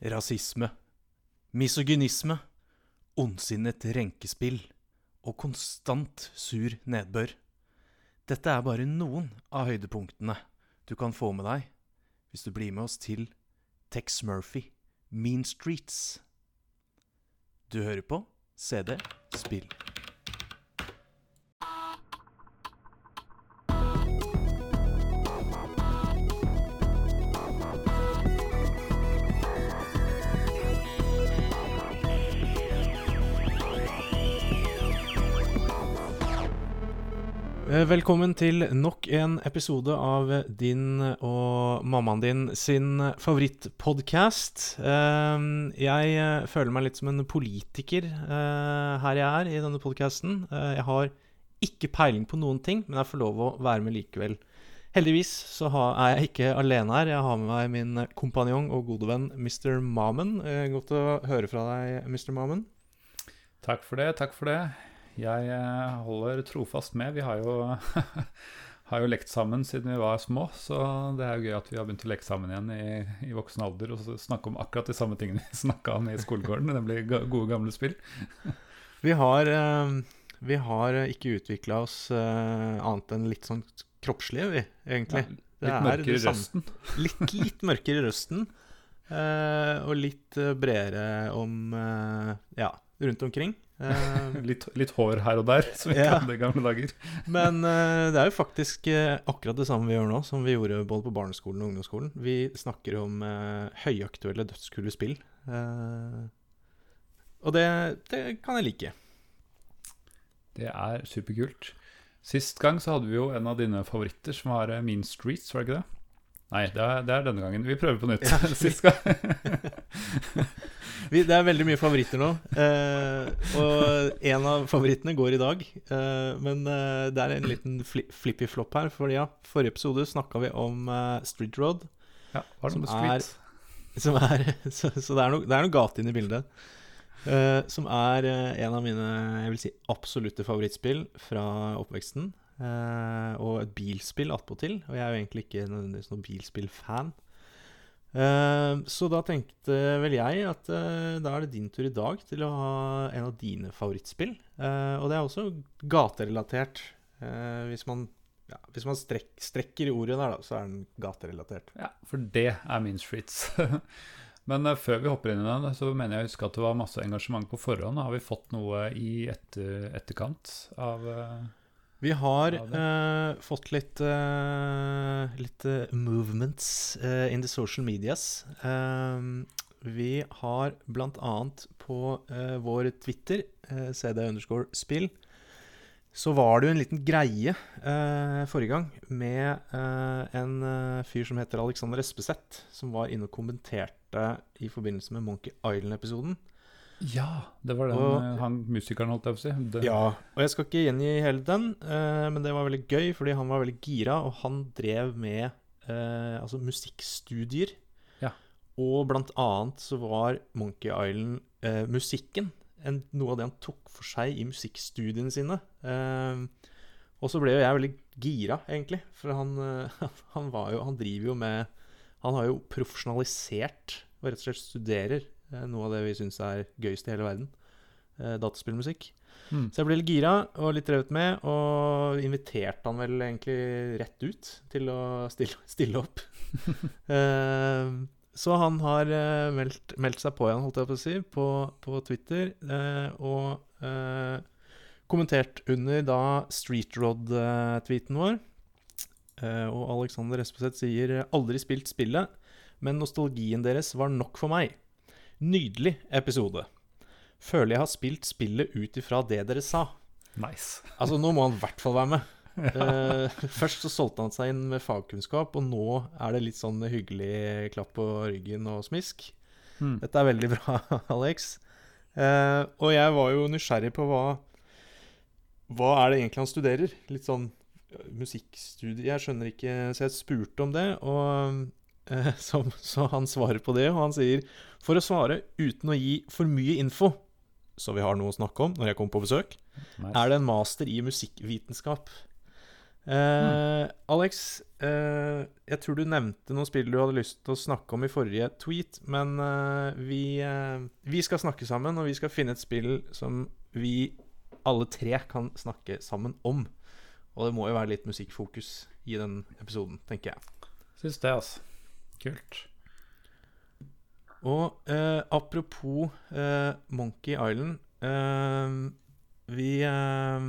rasisme, misogynisme, ondsinnet renkespill og konstant sur nedbør. Dette er bare noen av høydepunktene du kan få med deg hvis du blir med oss til Tex Murphy, Mean Streets. Du hører på CD Spill. Velkommen til nok en episode av din og mammaen din sin favorittpodkast. Jeg eh, føler meg litt som en politiker eh, her jeg er i denne podkasten. Jeg har ikke peiling på noen ting, men jeg får lov å være med likevel. Heldigvis så er jeg ikke alene her. Jeg har med meg min kompanjong og gode venn Mr. Mamen. Eh, Godt å høre fra deg, Mr. Mamen. Takk for det, takk for det. Jeg eh, holder trofast med. Vi har jo, har jo lekt sammen siden vi var små, så det er jo gøy at vi har begynt å leke sammen igjen i, i voksen alder og snakke om akkurat de samme tingene vi snakka om i skolegården, nemlig blir gode, gamle spill. Vi har, eh, vi har ikke utvikla oss eh, annet enn litt sånn kroppslige, vi, egentlig. Ja, litt er mørkere i røsten. Litt, litt mørkere i røsten. Uh, og litt bredere om uh, Ja, rundt omkring. Eh, Litt, litt hår her og der, som vi Ja. hadde i gamle dager. men uh, det er jo faktisk uh, akkurat det samme vi gjør nå, som vi gjorde både på barneskolen og ungdomsskolen. Vi snakker om uh, høyaktuelle dødskule spill. Og det, det kan jeg like. Det er superkult. Sist gang så hadde vi jo en av dine favoritter, som var Mean Streets, var det ikke det? Nei, det er, det er denne gangen. Vi prøver på nytt. Ja. Sist gang. Vi, det er veldig mye favoritter nå. eh, og en av favorittene går i dag. eh, men eh, det er en liten fli flippy-flopp her. For ja, forrige episode snakka vi om eh, Street Road. Ja, var det Som med er- Som er, så, så det er noe, det er noe gate inne i bildet. Eh, som er eh, en av mine jeg vil si, absolutte favorittspill fra oppveksten. Eh, og et bilspill attpåtil. Og jeg er jo egentlig ikke nødvendigvis noen bilspillfan. Uh, så da tenkte vel jeg at uh, da er det din tur i dag til å ha en av dine favorittspill. Og det er også gaterelatert. Hvis man, ja, hvis man strek, strekker ordet der, da, så er den gaterelatert. Ja, for det er min Streets. Men før vi hopper inn i den, så mener jeg å huske at det var masse engasjement på forhånd. Har vi fått noe i etter, etterkant av Vi har uh, fått litt, uh, litt eh, movements in the social medias. Vi har annet på vår Twitter, uh, cd underscore spill, så var det jo en liten greie forrige gang med en fyr som heter Alexander Espeseth, som var inne og kommenterte i forbindelse med Monkey Island-episoden. Ja, det var den Og- eh, han musikeren, holdt jeg på å si. Det, Ja, og jeg skal ikke gjengi hele den, eh, men det var veldig gøy, fordi han var veldig gira, og han drev med eh, altså musikkstudier. Ja. Og blant annet så var Monkey Island-musikken noe av det han tok for seg i musikkstudiene sine. Eh, og så ble jo jeg veldig gira, egentlig, for han, eh, han var jo Han driver jo med Han har jo profesjonalisert og rett og slett studerer eh, noe av det vi syns er gøyest i hele verden. Eh, dataspillmusikk. Mm. Så jeg ble litt gira og litt drevet med, og inviterte han vel egentlig rett ut til å stille, stille opp. Eh, så han har eh, meldt, meldt seg på igjen, holdt jeg på å si, på, på Twitter, eh, og eh, kommentert under da Street Rod-tweeten vår. Eh, og Alexander Espeseth sier 'aldri spilt spillet', men nostalgien deres var nok for meg. Nydelig episode. Føler jeg har spilt spillet ut ifra det dere sa. Nice. Altså, nå må han i hvert fall være med. Eh, først så solgte han seg inn med fagkunnskap, og nå er det litt sånn hyggelig klapp på ryggen og smisk. Mm. Dette er veldig bra, Alex. Eh, og jeg var jo nysgjerrig på hva Hva er det egentlig han studerer? Litt sånn musikkstudie Jeg skjønner ikke Så jeg spurte om det, og så, så han svarer på det, og han sier For å svare uten å gi for mye info, så vi har noe å snakke om når jeg kommer på besøk, nice. er det en master i musikkvitenskap. Eh, Alex, eh, jeg tror du nevnte noen spill du hadde lyst til å snakke om i forrige tweet, men eh, vi, eh, vi skal snakke sammen, og vi skal finne et spill som vi alle tre kan snakke sammen om. Og det må jo være litt musikkfokus i den episoden, tenker jeg. Syns det, altså. Kult. Og eh, apropos eh, Monkey Island eh, Vi eh,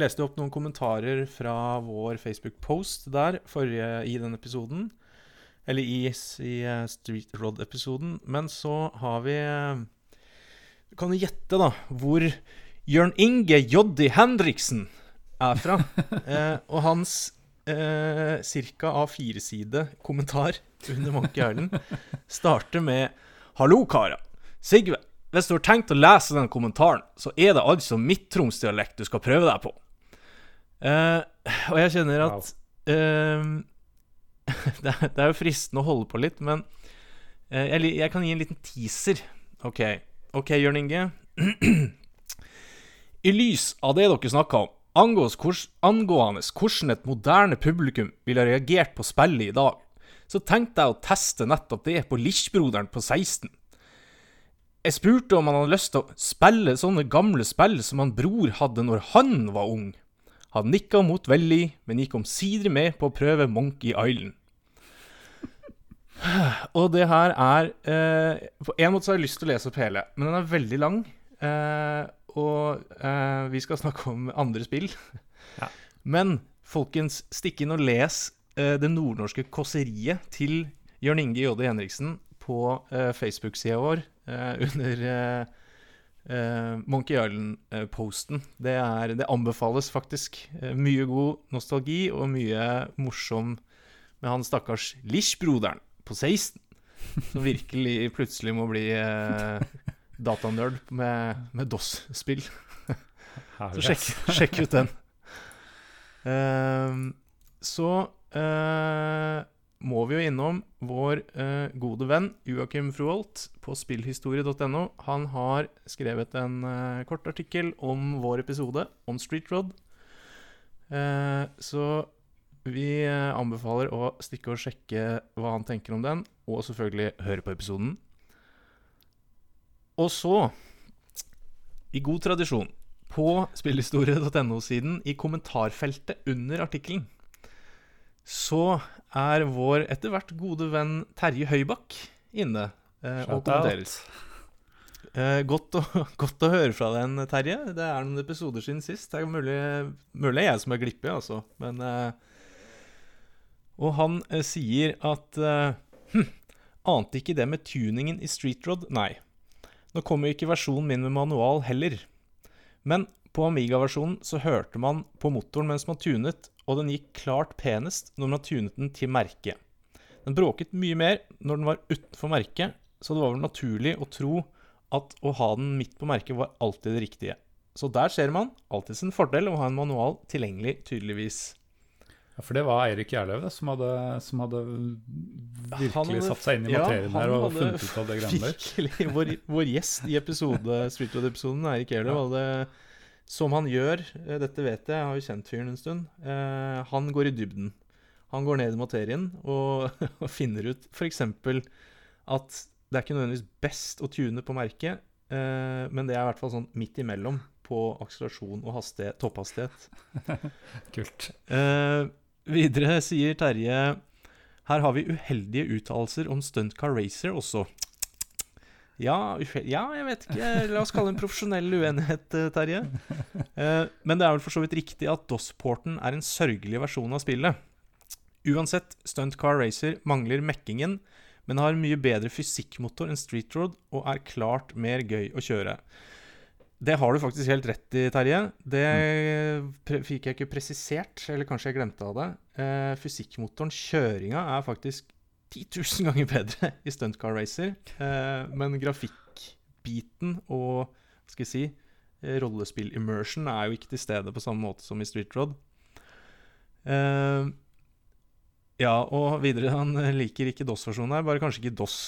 leste opp noen kommentarer fra vår Facebook-post der forrige, i den episoden. Eller i, i eh, Street Rod-episoden. Men så har vi Kan Du kan jo gjette, da, hvor Jørn Inge Joddi Henriksen er fra. Eh, og hans eh, ca. A4-side kommentar under Monkey Island starter med Hallo, karer. Sigve, hvis du har tenkt å lese den kommentaren, så er det altså mitt Troms-dialekt du skal prøve deg på. Uh, og jeg kjenner at uh, det, er, det er jo fristende å holde på litt, men uh, jeg, jeg kan gi en liten teaser. OK, ok, Jørn Inge. I lys av det dere snakka om, angående hvordan et moderne publikum ville reagert på spillet i dag, så tenkte jeg å teste nettopp det på Lichbroderen på 16. Jeg spurte om han hadde lyst til å spille sånne gamle spill som han bror hadde når han var ung. Han nikka motvillig, men gikk omsider med på å prøve Monkey Island. Og det her er eh, På en måte så har jeg lyst til å lese opp hele, men den er veldig lang. Eh, og eh, vi skal snakke om andre spill. Ja. Men folkens, stikk inn og les det nordnorske kåseriet til Jørn Inge Jodde Henriksen på eh, Facebook-sida vår eh, under eh, eh, Monkey Island-posten. Det, det anbefales faktisk. Eh, mye god nostalgi og mye morsom med han stakkars Lish-broderen på 16, som virkelig plutselig må bli eh, datanerd med, med DOS-spill. Så sjekk, sjekk ut den. Uh, så eh, må vi jo innom vår eh, gode venn Joakim Froholt på spillhistorie.no. Han har skrevet en eh, kort artikkel om vår episode om Street Rod. Eh, så vi eh, anbefaler å stikke og sjekke hva han tenker om den, og selvfølgelig høre på episoden. Og så, i god tradisjon, på spillhistorie.no-siden, i kommentarfeltet under artikkelen, så er vår etter hvert gode venn Terje Høybakk inne eh, og kommenterer. Eh, godt, å, godt å høre fra deg, Terje. Det er noen episoder siden sist. Det er mulig, mulig jeg som er glippig, altså. Men eh, Og han eh, sier at eh, hm, Ante ikke det med tuningen i Street Rod? Nei. Nå kommer ikke versjonen min med manual heller. Men på Amiga-versjonen så hørte man på motoren mens man tunet, og den gikk klart penest når man tunet den til merket. Den bråket mye mer når den var utenfor merket, så det var vel naturlig å tro at å ha den midt på merket var alltid det riktige. Så der ser man alltid sin fordel å ha en manual tilgjengelig, tydeligvis. Ja, for det var Eirik Gjerløv som hadde, som hadde virkelig hadde- satt seg inn i materien ja, her og funnet ut av det greiene der. Virkelig. Vår, vår gjest i episode, Streetwood-episoden, Eirik Ehløv, hadde Som han gjør, eh, dette vet jeg, jeg har jo kjent fyren en stund, eh, han går i dybden. Han går ned i materien og, og finner ut f.eks. at det er ikke nødvendigvis best å tune på merket, eh, men det er i hvert fall sånn midt imellom på akselerasjon og hastighet, topphastighet. Kult. Eh, videre sier Terje Her har vi uheldige uttalelser om Stuntcar Racer også. Ja, ja, jeg vet ikke. La oss kalle det en profesjonell uenighet, eh, Terje. Eh, men det er vel for så vidt riktig at DOS-porten er en sørgelig versjon av spillet. Uansett, Stunt Car Racer mangler mekkingen, men har mye bedre fysikkmotor enn Street Road og er klart mer gøy å kjøre. Det har du faktisk helt rett i, Terje. Det fikk jeg ikke presisert, eller kanskje jeg glemte av det. Eh, fysikkmotoren, kjøringa, er faktisk 10 000 ganger bedre i Stunt Car Racer. Eh, men grafikkbiten og hva skal jeg si, eh, rollespill-immersion er jo ikke til stede på samme måte som i Street Rod. Eh, ja, og videre, han liker ikke DOS-versjonen her, bare kanskje ikke DOS.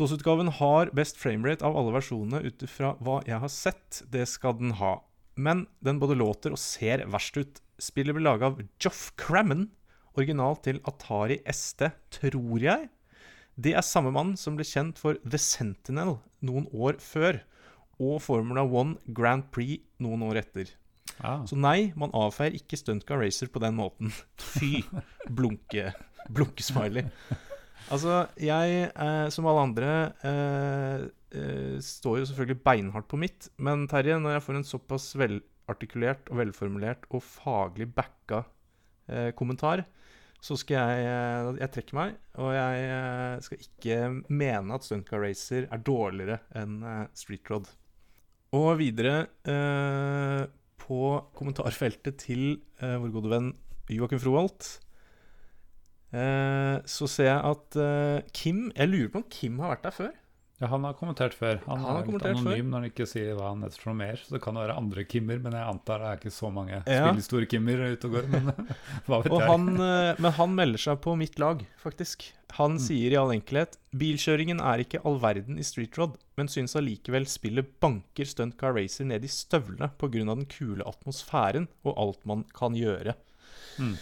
DOS-utgaven har best framerate av alle versjonene ut ifra hva jeg har sett. Det skal den ha. Men den både låter og ser verst ut. Spillet ble laga av Joff Crammen, original til Atari ST, tror jeg. Det er samme mann som ble kjent for The Sentinel noen år før, og Formula One Grand Prix noen år etter. Ah. Så nei, man avfeier ikke Stuntcar Racer på den måten. Fy! Blunke, blunkesmiley. Altså, jeg, eh, som alle andre, eh, eh, står jo selvfølgelig beinhardt på mitt. Men Terje, når jeg får en såpass velartikulert og velformulert og faglig backa eh, kommentar, så skal jeg eh, Jeg trekker meg, og jeg eh, skal ikke mene at Stuntcar Racer er dårligere enn eh, Street Rod. Og videre eh, på kommentarfeltet til eh, vår gode venn Joakim Froholt eh, så ser jeg at Kim Jeg lurer på om Kim har vært der før. Ja, han har kommentert før. Han, Han har er litt anonym anonym når han ikke sier hva han heter for noe mer. Så det kan være andre Kimmer, men jeg antar det er ikke så mange Ja. spillestore Kimmer ute og går. Men hva vet Og jeg. han, eh, men han melder seg på mitt lag, faktisk. Han Mm. sier i all enkelhet Bilkjøringen er ikke all verden i Street Rod, men syns allikevel spillet banker Stuntcar Racer ned i støvlene pga. den kule atmosfæren og alt man kan gjøre. Mm.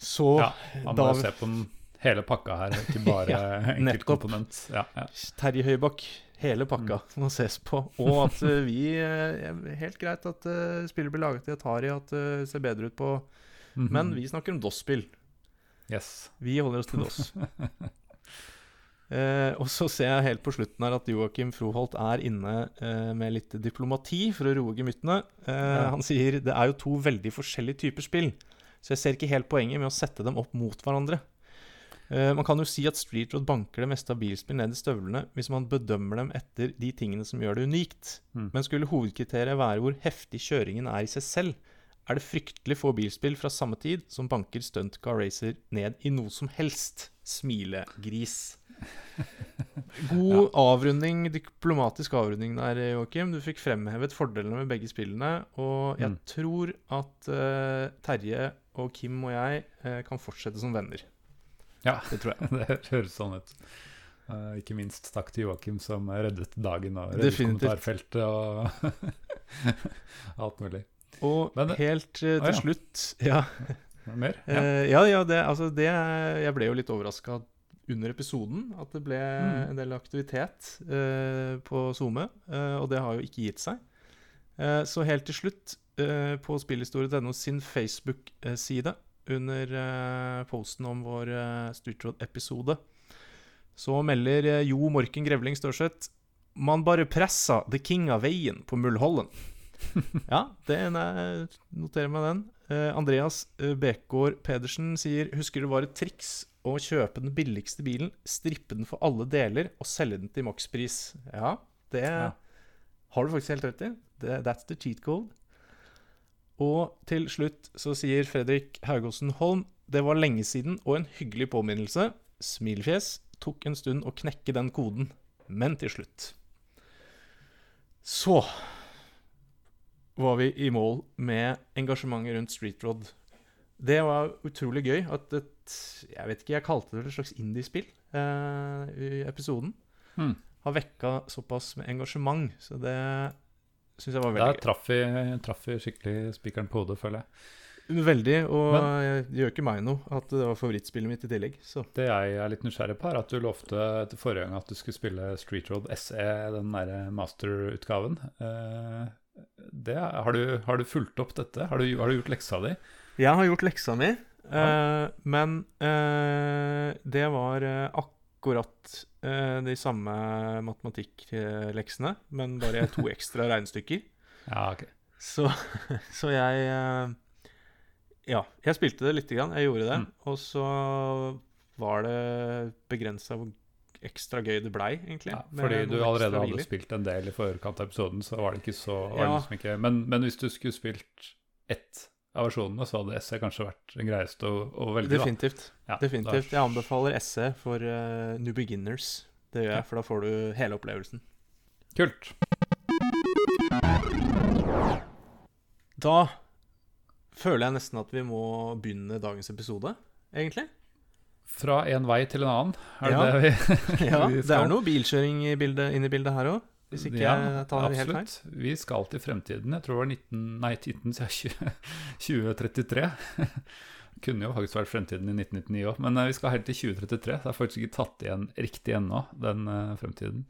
Så Ja, Han må da se på den hele pakka her, ikke bare Ja, enkeltkomponent. Ja, ja. Terje Høybakk, hele pakka Mm. må ses på. Og at eh, vi eh, Helt greit at uh, spillet blir laget i Atari, at det ser bedre ut på Mhm. Men vi snakker om DOS-spill. Yes. Vi holder oss til DOS. Eh, og så ser jeg helt på slutten her at Joakim Froholt er inne eh, med litt diplomati for å roe gemyttene. Eh, Ja. Han sier det er jo to veldig forskjellige typer spill, så jeg ser ikke helt poenget med å sette dem opp mot hverandre. Eh, man kan jo si at Street Road banker det meste av bilspill ned i støvlene hvis man bedømmer dem etter de tingene som gjør det unikt. Mm. Men skulle hovedkriteriet være hvor heftig kjøringen er i seg selv, er det fryktelig få bilspill fra samme tid som banker stuntcar Racer ned i noe som helst. Smilegris. God avrunding, diplomatisk avrunding der, Joakim. Du fikk fremhevet fordelene med begge spillene. Og jeg Mm. tror at uh, Terje og Kim og jeg uh, kan fortsette som venner. Ja, Det tror jeg. det høres sånn ut. Uh, ikke minst takk til Joakim som reddet dagen og reddet Definitivt. kommentarfeltet og alt mulig. Og Men- helt uh, til ah, ja. slutt Ja, Mer? Ja. uh, ja, ja det, altså det Jeg ble jo litt overraska under episoden at det ble Mm. en del aktivitet eh, på SoMe, eh, og det har jo ikke gitt seg. Eh, så helt til slutt, eh, på spillhistorie.no sin Facebook-side, under eh, posten om vår Street Road-episode, så melder eh, Jo Morken Grevling Størseth Man bare pressa The King av veien på Mulhollen. ja, det er, noterer meg den. Eh, Andreas eh, Bekgård Pedersen sier Husker det var et triks å kjøpe den billigste bilen, strippe den for alle deler og selge den til makspris. Ja, det Ja. har du faktisk helt rett i. That's the cheat code. Og til slutt så sier Fredrik Haugåsen Holm det var lenge siden og en hyggelig påminnelse. Smilfjes Tok en stund å knekke den koden, men til slutt. Så var vi i mål med engasjementet rundt Street Rod. Det var utrolig gøy at et Jeg vet ikke, jeg kalte det et slags indiespill eh, i episoden. Hmm. Har vekka såpass med engasjement, så det syns jeg var veldig Der traff vi, traff vi skikkelig spikeren på hodet, føler jeg. Veldig, og Men- det gjør ikke meg noe at det var favorittspillet mitt i tillegg. Så Det jeg er litt nysgjerrig på, er at du lovte etter forrige gang at du skulle spille Street Road SE, den derre masterutgaven. Eh, det, har, du, har du fulgt opp dette? Har du, har du gjort leksa di? jeg har gjort leksa mi, Ja. eh, men eh, det var eh, akkurat eh, de samme matematikkleksene, men bare to ekstra regnestykker. Ja, ok. Så, så jeg eh, Ja, jeg spilte det lite grann. Jeg gjorde det. Mm. Og så var det begrensa hvor ekstra gøy det blei, egentlig. Ja, fordi du allerede hadde hviler. spilt en del i forkant av episoden, så var det ikke så var det Ja. liksom ikke, men, men hvis du skulle spilt ett av versjonene, så hadde SE kanskje vært den greieste å, å velge. Definitivt. Ja, Definitivt. Jeg anbefaler SE for uh, new beginners. Det gjør jeg, Ja. for da får du hele opplevelsen. Kult. Da føler jeg nesten at vi må begynne dagens episode, egentlig. Fra en vei til en annen, er det Ja. det vi, Ja, vi det er noe bilkjøring i bildet, inn i bildet her òg. Hvis ikke Ja, jeg tar det helt feil. absolutt. Vi skal til fremtiden. Jeg tror det var 19, nei, 19, sier jeg, 20, 2033. Kunne jo faktisk vært fremtiden i 1999 òg, men eh, vi skal helt til 2033. Det er faktisk ikke tatt igjen riktig ennå, den eh, fremtiden.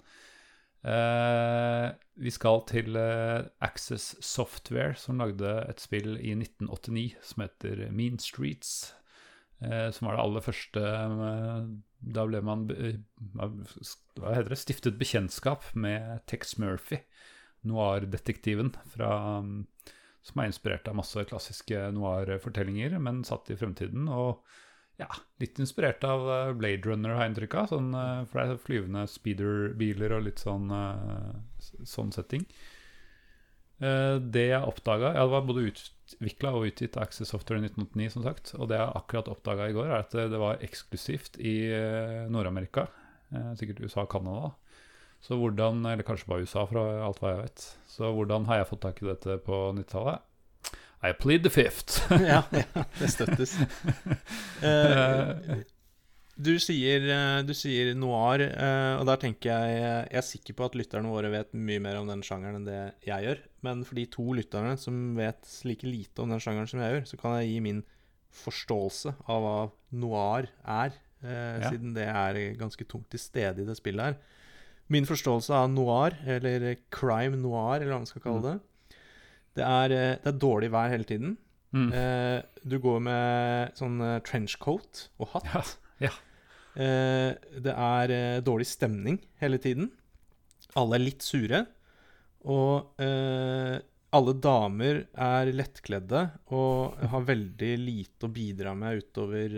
Eh, vi skal til eh, Access Software, som lagde et spill i 1989 som heter Mean Streets. Eh, som var det aller første eh, Da ble man hva heter det, stiftet bekjentskap med Tex Murphy, noir-detektiven, um, som er inspirert av masse klassiske noir-fortellinger, men satt i fremtiden. Og ja, litt inspirert av eh, Blade Runner, har jeg inntrykk av. Sånn, eh, for det er flyvende speeder-biler og litt sånn, eh, sånn setting. Eh, Det jeg oppdaga det var både utvikla og utgitt av Access Software i 1989, som sagt. Og det jeg akkurat oppdaga i går, er at det var eksklusivt i eh, Nord-Amerika. Eh, Sikkert USA og Canada. Så hvordan, eller kanskje bare USA, fra alt hva jeg vet. Så hvordan har jeg fått tak i dette på 90-tallet? I plead the fifth. ja, ja, det støttes. Eh, du, sier, eh, du sier noir, eh, og der tenker jeg Jeg er sikker på at lytterne våre vet mye mer om den sjangeren enn det jeg gjør. Men for de to lytterne som vet like lite om den sjangeren som jeg gjør, så kan jeg gi min forståelse av hva noir er, eh, Ja. siden det er ganske tungt til stede i det spillet her. Min forståelse av noir, eller crime noir, eller hva man skal kalle det, det er, eh, det er dårlig vær hele tiden. Mm. Eh, du går med sånn eh, trenchcoat og hatt. Ja, ja. Eh, det er eh, dårlig stemning hele tiden. Alle er litt sure. Og eh, alle damer er lettkledde og har veldig lite å bidra med utover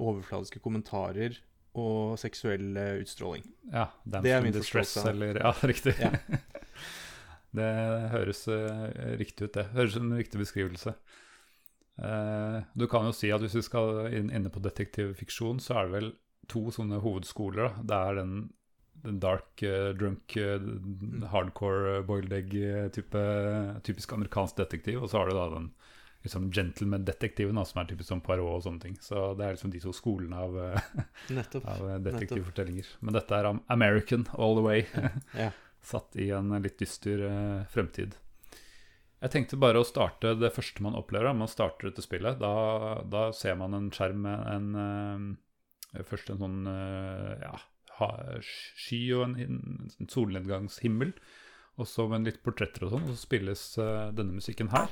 overfladiske kommentarer og seksuell utstråling. Ja, Det er min forståelse. eller Ja, riktig. Ja. det høres riktig ut, det. Høres ut som en riktig beskrivelse. Eh, du kan jo si at hvis vi skal inn, inne på detektivfiksjon, så er det vel to sånne hovedskoler. Da. Det er den, den dark, uh, drunk, uh, hardcore uh, boiled egg-type typisk amerikansk detektiv, og så har du da den liksom gentleman-detektiven, som er typisk som Poirot og sånne ting. Så det er liksom de to skolene av, eh, av eh, detektivfortellinger. Men dette er American all the way. Ja. Satt i en litt dyster uh, fremtid. Jeg tenkte bare å starte det første man opplever man starter dette spillet. Da, da ser man en skjerm med en eh, Først en sånn eh, ja, sky og en, en solnedgangshimmel. Og så med litt portretter og sånn. Og så spilles eh, denne musikken her.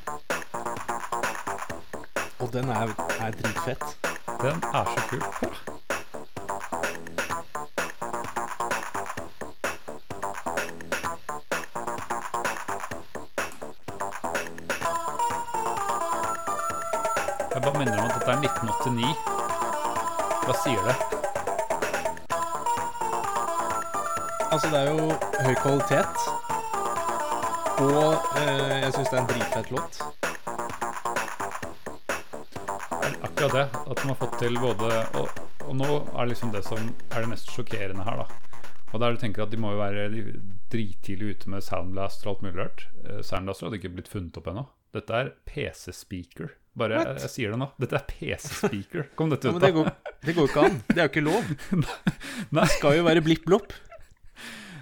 Og den er, er dritfett. Den er så kul. Jeg bare minner om at dette er 1989. Hva sier det? Altså, det er jo høy kvalitet. Og eh, jeg syns det er en dritfett låt. akkurat det. At de har fått til både og, og nå er det liksom det som er det mest sjokkerende her, da. Og der du tenker at de må jo være drittidlig ute med Soundblaster og alt mulig rart. Eh, Soundblaster hadde ikke blitt funnet opp ennå. Dette er PC-speaker. Bare jeg, jeg sier det nå. Dette er PC-speaker. Kom dette Ja, ut, men det går, jo ikke an. Det er jo ikke lov. Det skal jo være blipp-blopp.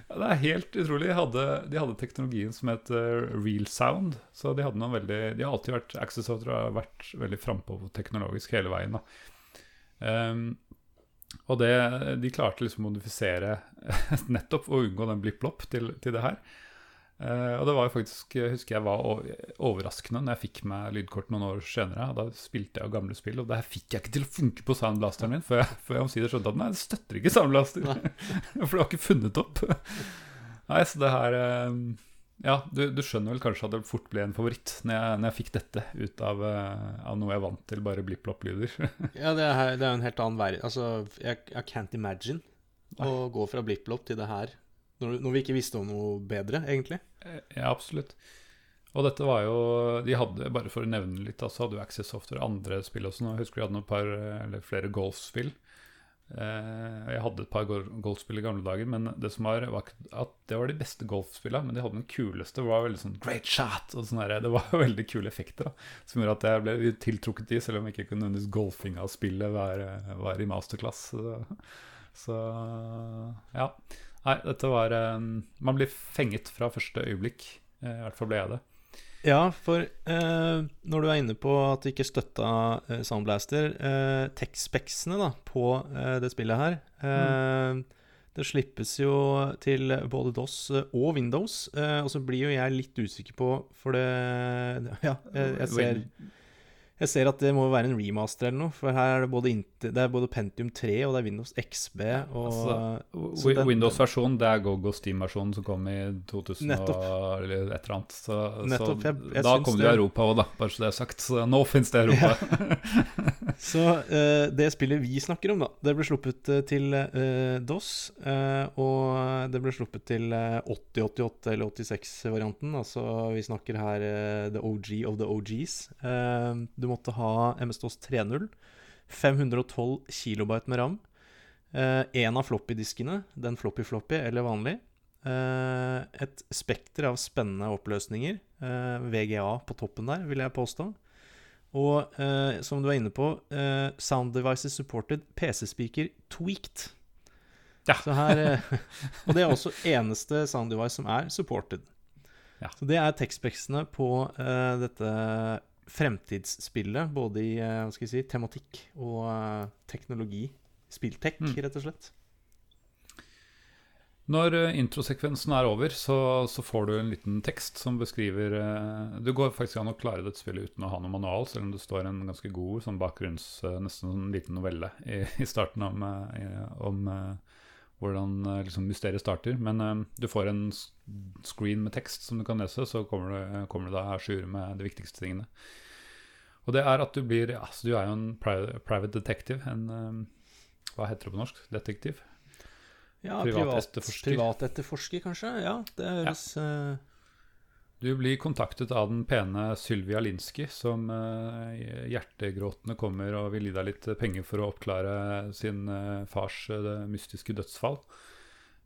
Ja, det er helt utrolig. De hadde, de hadde teknologien som het eh, real sound. Så de hadde noen veldig De har alltid vært Access Software har vært veldig frampå teknologisk hele veien. Ehm, og det, de klarte liksom å modifisere nettopp og unngå den blipp-blopp til, til det her. Eh, og det var jo faktisk, jeg husker jeg var overraskende når jeg fikk meg lydkort noen år senere. Da spilte jeg gamle spill, og det her fikk jeg ikke til å funke på soundblasteren min før jeg, før jeg omsider skjønte at nei, det støtter ikke soundblaster. For det var ikke funnet opp. Nei, så det her uh, Ja, du, du skjønner vel kanskje at det fort ble en favoritt når jeg, når jeg fikk dette ut av, uh, av noe jeg vant til, bare blipp-blopp-lyder. Ja, det er, jo en helt annen verden. Altså, jeg, jeg can't imagine å gå fra blipp-blopp til det her. Når, når vi ikke visste om noe bedre, egentlig. Ja, absolutt. Og dette var jo De hadde, bare for å nevne litt, så hadde jo Access Software andre spill også. Nå husker jeg de hadde noen par, eller flere golfspill. Eh, jeg hadde et par golfspill i gamle dager, men det som var, var at det var de beste golfspillene. Men de hadde den kuleste, Det var veldig sånn great shot! og sånn her. Det var veldig kule effekter da, som gjorde at jeg ble tiltrukket i, selv om ikke ikke nødvendigvis golfinga av spillet var, var i masterclass. Så, så ja. Nei, dette var eh, Man blir fenget fra første øyeblikk. Eh, I hvert fall ble jeg det. Ja, for eh, når du er inne på at du ikke støtta eh, Soundblaster eh, Tech-specsene da, på eh, det spillet her eh, Det slippes jo til både DOS og Windows, eh, og så blir jo jeg litt usikker på For det Ja, jeg, jeg ser jeg ser at det må være en remaster eller noe, for her er det både, Det er både Pentium 3 og det er Windows XB og Altså, så Windows-versjonen, det er GoGo Steam-versjonen som kom i 2000 Nettopp. eller et eller annet. Så, Nettopp, så jeg- jeg da kom det i Europa òg, da, bare så det er sagt. Så nå fins det i Europa. Så uh, det spillet vi snakker om, da, det ble sluppet eh, til uh, DOS. Uh, og det ble sluppet til eh, 8088 eller 86-varianten. Altså vi snakker her the OG of the OGs. Du måtte ha MS-DOS 3.0. 512 kilobyte med ram. Én av floppy-diskene, den floppy-floppy eller vanlig. Eh, et spekter av spennende oppløsninger. eh, VGA på toppen der, vil jeg påstå. Og eh, som du er inne på, eh, Sound Devices Supported PC-speaker tweaked. Ja. Så her, eh, og det er også eneste sound device som er supported. Ja. Så det er tekstspeksene på eh, dette fremtidsspillet, både i eh, hva skal jeg si, tematikk og eh, teknologi. Spilltech, Mm. rett og slett. Når eh, introsekvensen er over, så, så får du en liten tekst som beskriver Du Det går faktisk an å klare dette spillet uten å ha noen manual, selv om det står en ganske god sånn bakgrunns, nesten en liten novelle i, i starten om, om hvordan eh, liksom mysteriet starter. Men eh, du får en screen med tekst som du kan lese, så kommer du, kommer du da à jour med de viktigste tingene. Og det er at du blir altså Du er jo en pri- private detective. En eh, Hva heter det på norsk? Detektiv? Ja, Privat privat, etterforsker. kanskje? Ja, det høres eh, Du blir kontaktet av den pene Sylvia Linsky, som eh, hjertegråtende kommer og vil gi deg litt penger for å oppklare sin eh, fars eh, mystiske dødsfall.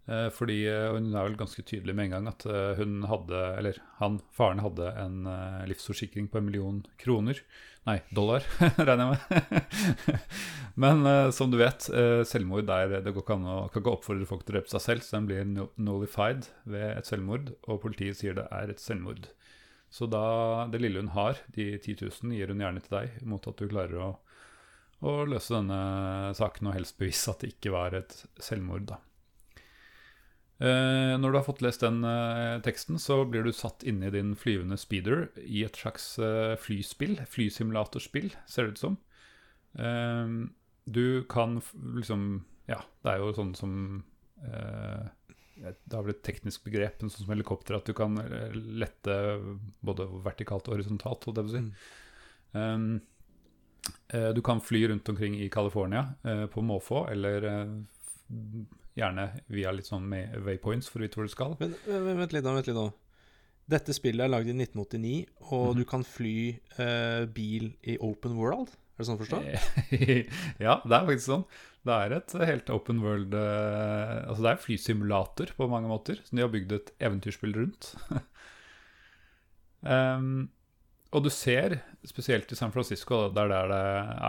Eh, fordi eh, hun er vel ganske tydelig med en gang at eh, hun hadde, eller han, faren hadde en livsforsikring på en million kroner. Nei, dollar, regner jeg med. Men som du vet, selvmord der det går ikke an å kan ikke oppfordre folk til å drepe seg selv, så den blir nullified ved et selvmord, og politiet sier det er et selvmord. Så da det lille hun har, de 10 000, gir hun gjerne til deg, mot at du klarer å, å løse denne saken og helst bevise at det ikke var et selvmord, da. Eh, når du har fått lest den eh, teksten, så blir du satt inne i din flyvende speeder i et slags eh, flyspill, flysimulatorspill, ser det ut som. Eh, du kan liksom Ja, det er jo sånn som eh, Det har vel et teknisk begrep, men sånn som helikopter, at du kan lette både vertikalt og horisontalt, holdt jeg på å si. Um, eh, du kan fly rundt omkring i California på måfå, eller gjerne via litt sånn med waypoints for å vite hvor du skal. Men, vent litt nå, vent litt nå. Dette spillet er lagd i 1989, og Mhm. du kan fly eh, bil i open world? Er det sånn å forstå? ja, det er faktisk sånn. Det er et helt open world eh, Altså det er flysimulator på mange måter, som de har bygd et eventyrspill rundt. um, og du ser, spesielt i San Francisco, der, der det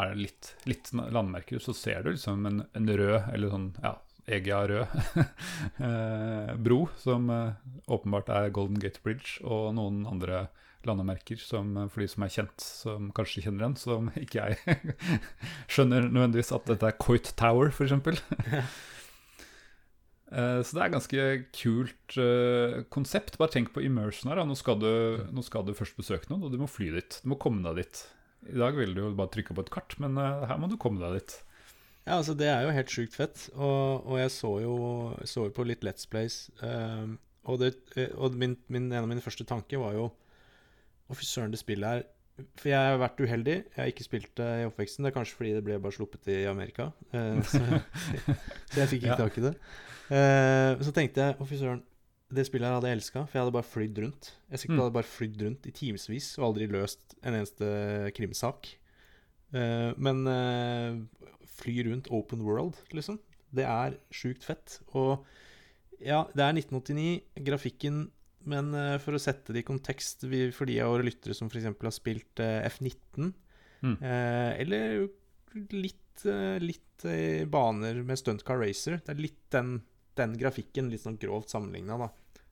er litt, litt landmerker, så ser du liksom en, en rød, eller sånn ja, EGA rød eh, bro, som eh, åpenbart er Golden Gate Bridge, og noen andre landemerker som eh, for de som er kjent, som kanskje kjenner den, som ikke jeg skjønner nødvendigvis at dette er Coit Tower, f.eks. Så det er ganske kult konsept. Bare tenk på immersion her. Nå skal, du, nå skal du først besøke noen, og du må fly dit. Du må komme deg dit. I dag ville du jo bare trykke på et kart, men her må du komme deg dit. Ja, altså Det er jo helt sjukt fett. Og, og jeg så jo, så jo på litt Let's Plays. ehm, og det, eh, og min, min, en av mine første tanker var jo Å, fy søren, det spillet her For jeg har vært uheldig. Jeg har ikke spilt det i oppveksten. Det er kanskje fordi det ble bare sluppet i Amerika. Uh, så, så jeg fikk ikke tak i det. Uh, så tenkte jeg å, fy søren, det spillet her hadde jeg elska, for jeg hadde bare flydd rundt. Jeg sikkert Mm. hadde bare flydd rundt i timevis og aldri løst en eneste krimsak. Uh, men eh, fly rundt open world, liksom. Det er sjukt fett. Og ja, det er 1989. Grafikken Men eh, for å sette det i kontekst vi, for de av våre lyttere som f.eks. har spilt eh, F19, Mm. eh, eller litt, eh, litt baner med Stuntcar Racer Det er litt den den grafikken, litt sånn grovt sammenligna, da.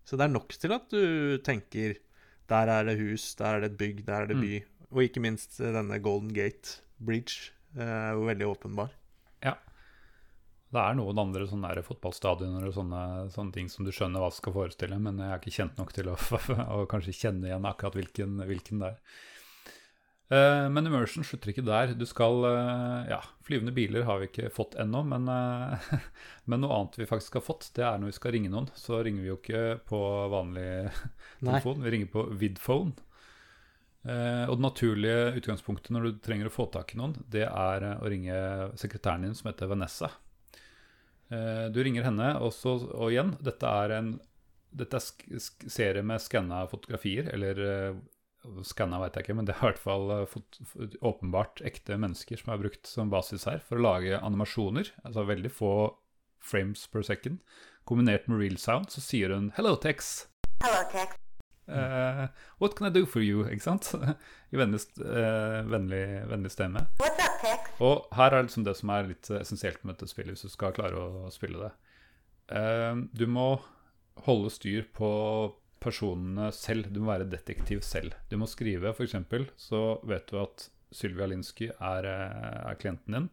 Så det er nok til at du tenker der er det hus, der er det et bygg, der er det Mm. by. Og ikke minst denne Golden Gate Bridge, er jo veldig åpenbar. Det er noen andre sånne der fotballstadioner og sånne, sånne ting som du skjønner hva skal forestille, men jeg er ikke kjent nok til å, å kanskje kjenne igjen akkurat hvilken, hvilken det er. Uh, men immersion slutter ikke der. Du skal uh, Ja, flyvende biler har vi ikke fått ennå, men, uh, men noe annet vi faktisk har fått, det er når vi skal ringe noen. Så ringer vi jo ikke på vanlig Nei. telefon, vi ringer på vidphone. Eh, og det naturlige utgangspunktet når du trenger å få tak i noen, det er eh, å ringe sekretæren din som heter Vanessa. Eh, du ringer henne, og, så, og igjen, dette er en dette er serie med skanna fotografier, eller skanna vet jeg ikke, men det er i hvert fall åpenbart ekte mennesker som er brukt som basis her for å lage animasjoner. Altså veldig få frames per second. Kombinert med real sound, så sier hun 'Hello, Tex'. Hello, Tex. Eh, what can I do for you? Ikke sant? I vennlig, st- eh, vennlig, vennlig stemme. Og her er liksom det som er litt essensielt med dette spillet, hvis du skal klare å spille det. Uh, du må holde styr på personene selv. Du må være detektiv selv. Du må skrive, f.eks., så vet du at Sylvia Linsky er, er klienten din.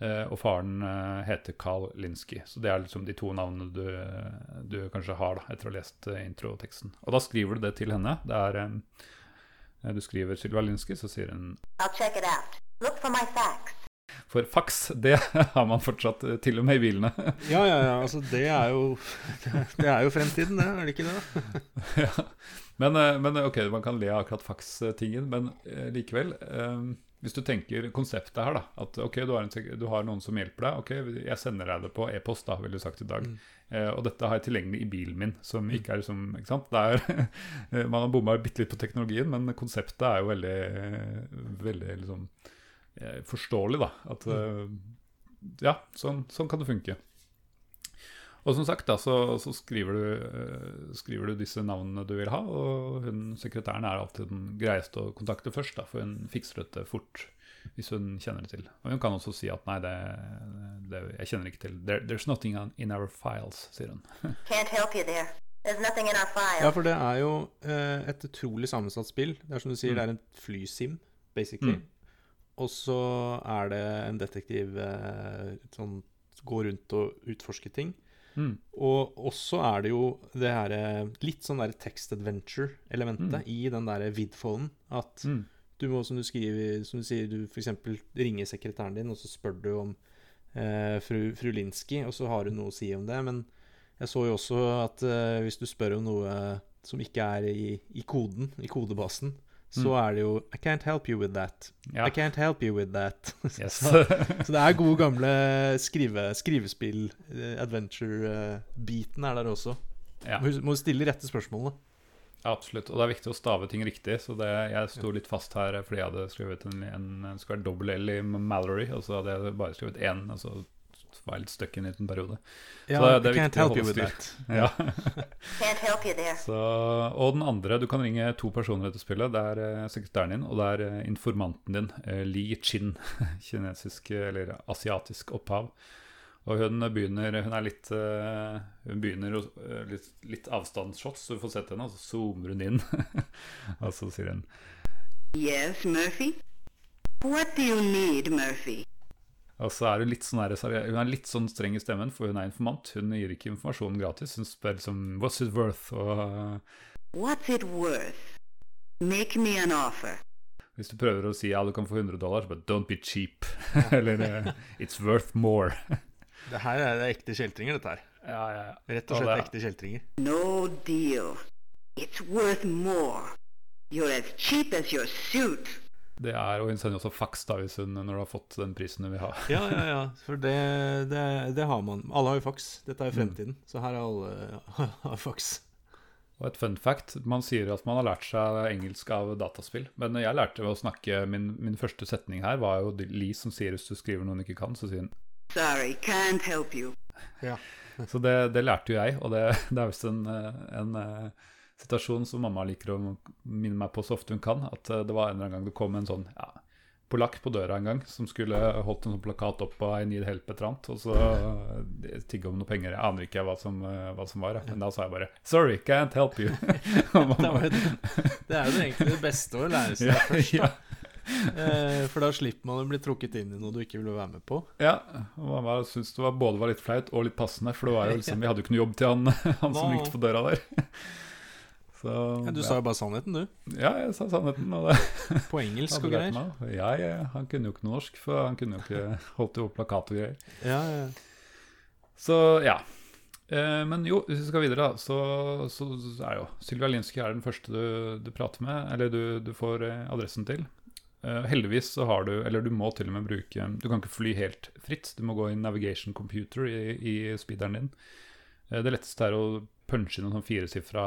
Eh, Og faren eh, heter Carl Linsky. Så det er liksom de to navnene du, du kanskje har da, etter å ha lest eh, introteksten. Og da skriver du det til henne. Det er Du skriver Sylva Linsky, så sier hun I'll check it out. Look for my facts. For faks, det har man fortsatt til og med i bilene. Ja, ja, ja. Altså, det er jo Det er jo fremtiden, det. Er det ikke det? ja. men, men ok, man kan le av akkurat faks-tingen, men likevel eh, Hvis du tenker konseptet her, da. At ok, du har, en, du har noen som hjelper deg. Ok, jeg sender deg det på e-post, da, ville du sagt i dag. Mm. Eh, og dette har jeg tilgjengelig i bilen min, som ikke er liksom Ikke sant. Er, eh, man har bomma bitte litt på teknologien, men konseptet er jo veldig, eh, veldig liksom eh, forståelig, da. At mm. Ja, sånn, sånn kan det funke. Og som sagt, da, så, så skriver, du, eh, skriver du disse navnene du vil ha, og hun, sekretæren er alltid den greieste å kontakte først, da, for hun fikser dette fort hvis hun kjenner det til. Og hun kan også si at nei, det, det jeg kjenner ikke til. There, there's nothing in our files, sier hun. Can't help you there. There's nothing in our files. Ja, for det er jo eh, et utrolig sammensatt spill. Det er som du sier, Mm. det er en flysim, basically. Mm. Og så er det en detektiv eh, som går rundt og utforsker ting. Mm. Og også er det jo det her eh, litt sånn der text adventure-elementet Mm. i den der vidfolden. At Mm. du må, som du skriver, som du sier, du f.eks. ringer sekretæren din, og så spør du om eh, fru, fru Linsky, og så har hun noe å si om det. Men jeg så jo også at eh, hvis du spør om noe som ikke er i, i koden, i kodebasen, så Mm. er det jo I can't help you with that. Ja. I can't help you with that. Yes. så, så det er gode, gamle skrive, skrivespill, eh, adventure-biten er der også. ja. Må, må stille rette spørsmålene. Absolutt. Og det er viktig å stave ting riktig. Så det, jeg sto litt fast her fordi jeg hadde skrevet en, en, en dobbel L i Mallory, og så hadde jeg bare skrevet én. Og så var litt stuck i en periode. Ja, det- det er can't viktig å help you holde with styr. that. Ja. Can't help you there. Så, og den andre, du kan ringe to personer etter spillet. Det er eh, sekretæren din, og det er eh, informanten din, eh, Li Chin. Kinesisk eller asiatisk opphav. Og hun begynner Hun er litt Hun begynner litt, litt avstandsshots, så du får sett henne, og så zoomer hun inn. og så sier hun Yes, Murphy? What do you need, Murphy? Og så er hun litt sånn, her, hun er litt sånn streng i stemmen, for hun er informant. Hun gir ikke informasjon gratis. Hun spør liksom What's it worth? Og What's it worth? Make me an offer. hvis du prøver å si ja, du kan få 100 dollar, så bare Don't be cheap. Eller eh, It's worth more. Det her er det ekte kjeltringer, dette her. ja, ja, ja. Rett og Og slett det- ekte kjeltringer. No deal. It's worth more. You're as cheap as your suit. Det er, og hun sender også fax da, hvis hun, når du har fått den prisen hun vil ha. Ja, ja, ja. For det, det, det har man. Alle har jo fax. Dette er jo Mm. fremtiden. Så her har alle har fax. Og et fun fact, man sier at man har lært seg engelsk av dataspill, men jeg lærte ved å snakke, min, min første setning her var jo Lee som sier hvis du skriver noe hun ikke kan, så sier hun Sorry, can't help you. Ja. Så det, det lærte jo jeg, og det, det er visst en, eh, en situasjon som mamma liker å minne meg på så ofte hun kan. At eh, det var en eller annen gang det kom en sånn ja, polakk på døra en gang som skulle holdt en sånn plakat opp av I need help et eller annet, og så eh, tigge om noe penger. Jeg aner ikke hva som, eh, hva som var, men da sa jeg bare 'Sorry, can't help you'. Det, det, er jo egentlig det beste å lære seg først, da. Ja. For da slipper man å bli trukket inn i noe du ikke ville være med på. Ja, og mamma syntes det var, både var litt flaut og litt passende, for det var jo liksom, vi hadde jo ikke noe jobb til han, han som gikk på døra der. Så, Ja, du sa jo bare sannheten, du. Ja, jeg sa sannheten. På engelsk og greier. Ja, ja, han kunne jo ikke norsk, for han kunne jo ikke holdt jo plakat og greier. Ja, ja. Så ja. Eh, men jo, hvis vi skal videre, da, så, så er jo Sylvia Linsky er den første du, du prater med, eller du, du får eh, adressen til. Eh, heldigvis så har du, eller du må til og med bruke Du kan ikke fly helt fritt. Du må gå i navigation computer i, i speederen din. Eh, det letteste er å punche inn en sånn firesifra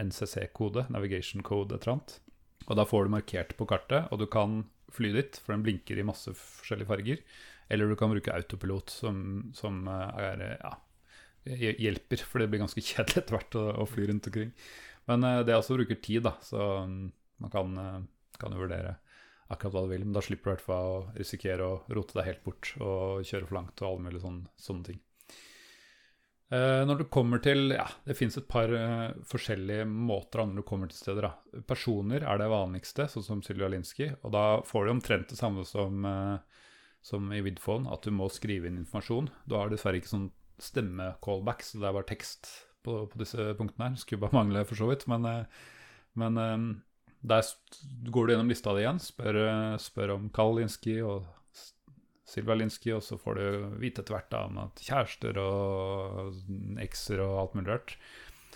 NCC-kode, navigation code et eller annet. Og da får du markert på kartet, og du kan fly dit, for den blinker i masse forskjellige farger. Eller du kan bruke autopilot, som, som eh, er ja, hjelper, for det blir ganske kjedelig etter hvert å, å fly rundt omkring. Men eh, det også bruker tid, da, så mm, man kan, eh, kan vurdere akkurat hva du vil. Men da slipper du i hvert fall å risikere å rote deg helt bort og kjøre for langt og alle mulige sånne, sånne ting. Eh, når du kommer til Ja, det fins et par uh, forskjellige måter når du kommer til steder. Da. Personer er det vanligste, sånn som Sylvia Linsky. Og da får du omtrent det samme som, uh, som i Vidphone, at du må skrive inn informasjon. Du har dessverre ikke sånn stemme-callback, så det er bare tekst på, på disse punktene her. Skulle bare mangle, for så vidt. Men, uh, men der går du gjennom lista di igjen, spør, spør om Carl Linsky og Silvia Linsky, og så får du vite etter hvert da om at kjærester og ekser og alt mulig rart.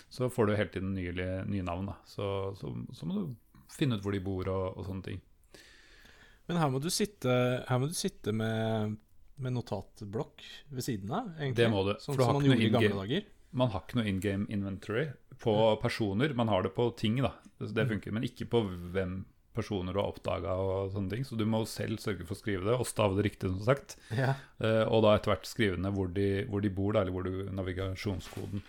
Så får du hele tiden nye, nye navn, da. Så, så, så må du finne ut hvor de bor og, og sånne ting. Men her må du sitte, må du sitte med, med notatblokk ved siden av, egentlig. Det må du, Sånn som man gjorde i gamle dager. Man har ikke noe in game inventory på personer. Man har det på ting, da. Det funker, men ikke på hvem personer du har oppdaga og sånne ting. Så du må selv sørge for å skrive det, og stave det riktig, som sagt. Ja. Eh, og da etter hvert skrive ned hvor de, hvor de bor, da, eller hvor du navigasjonskoden.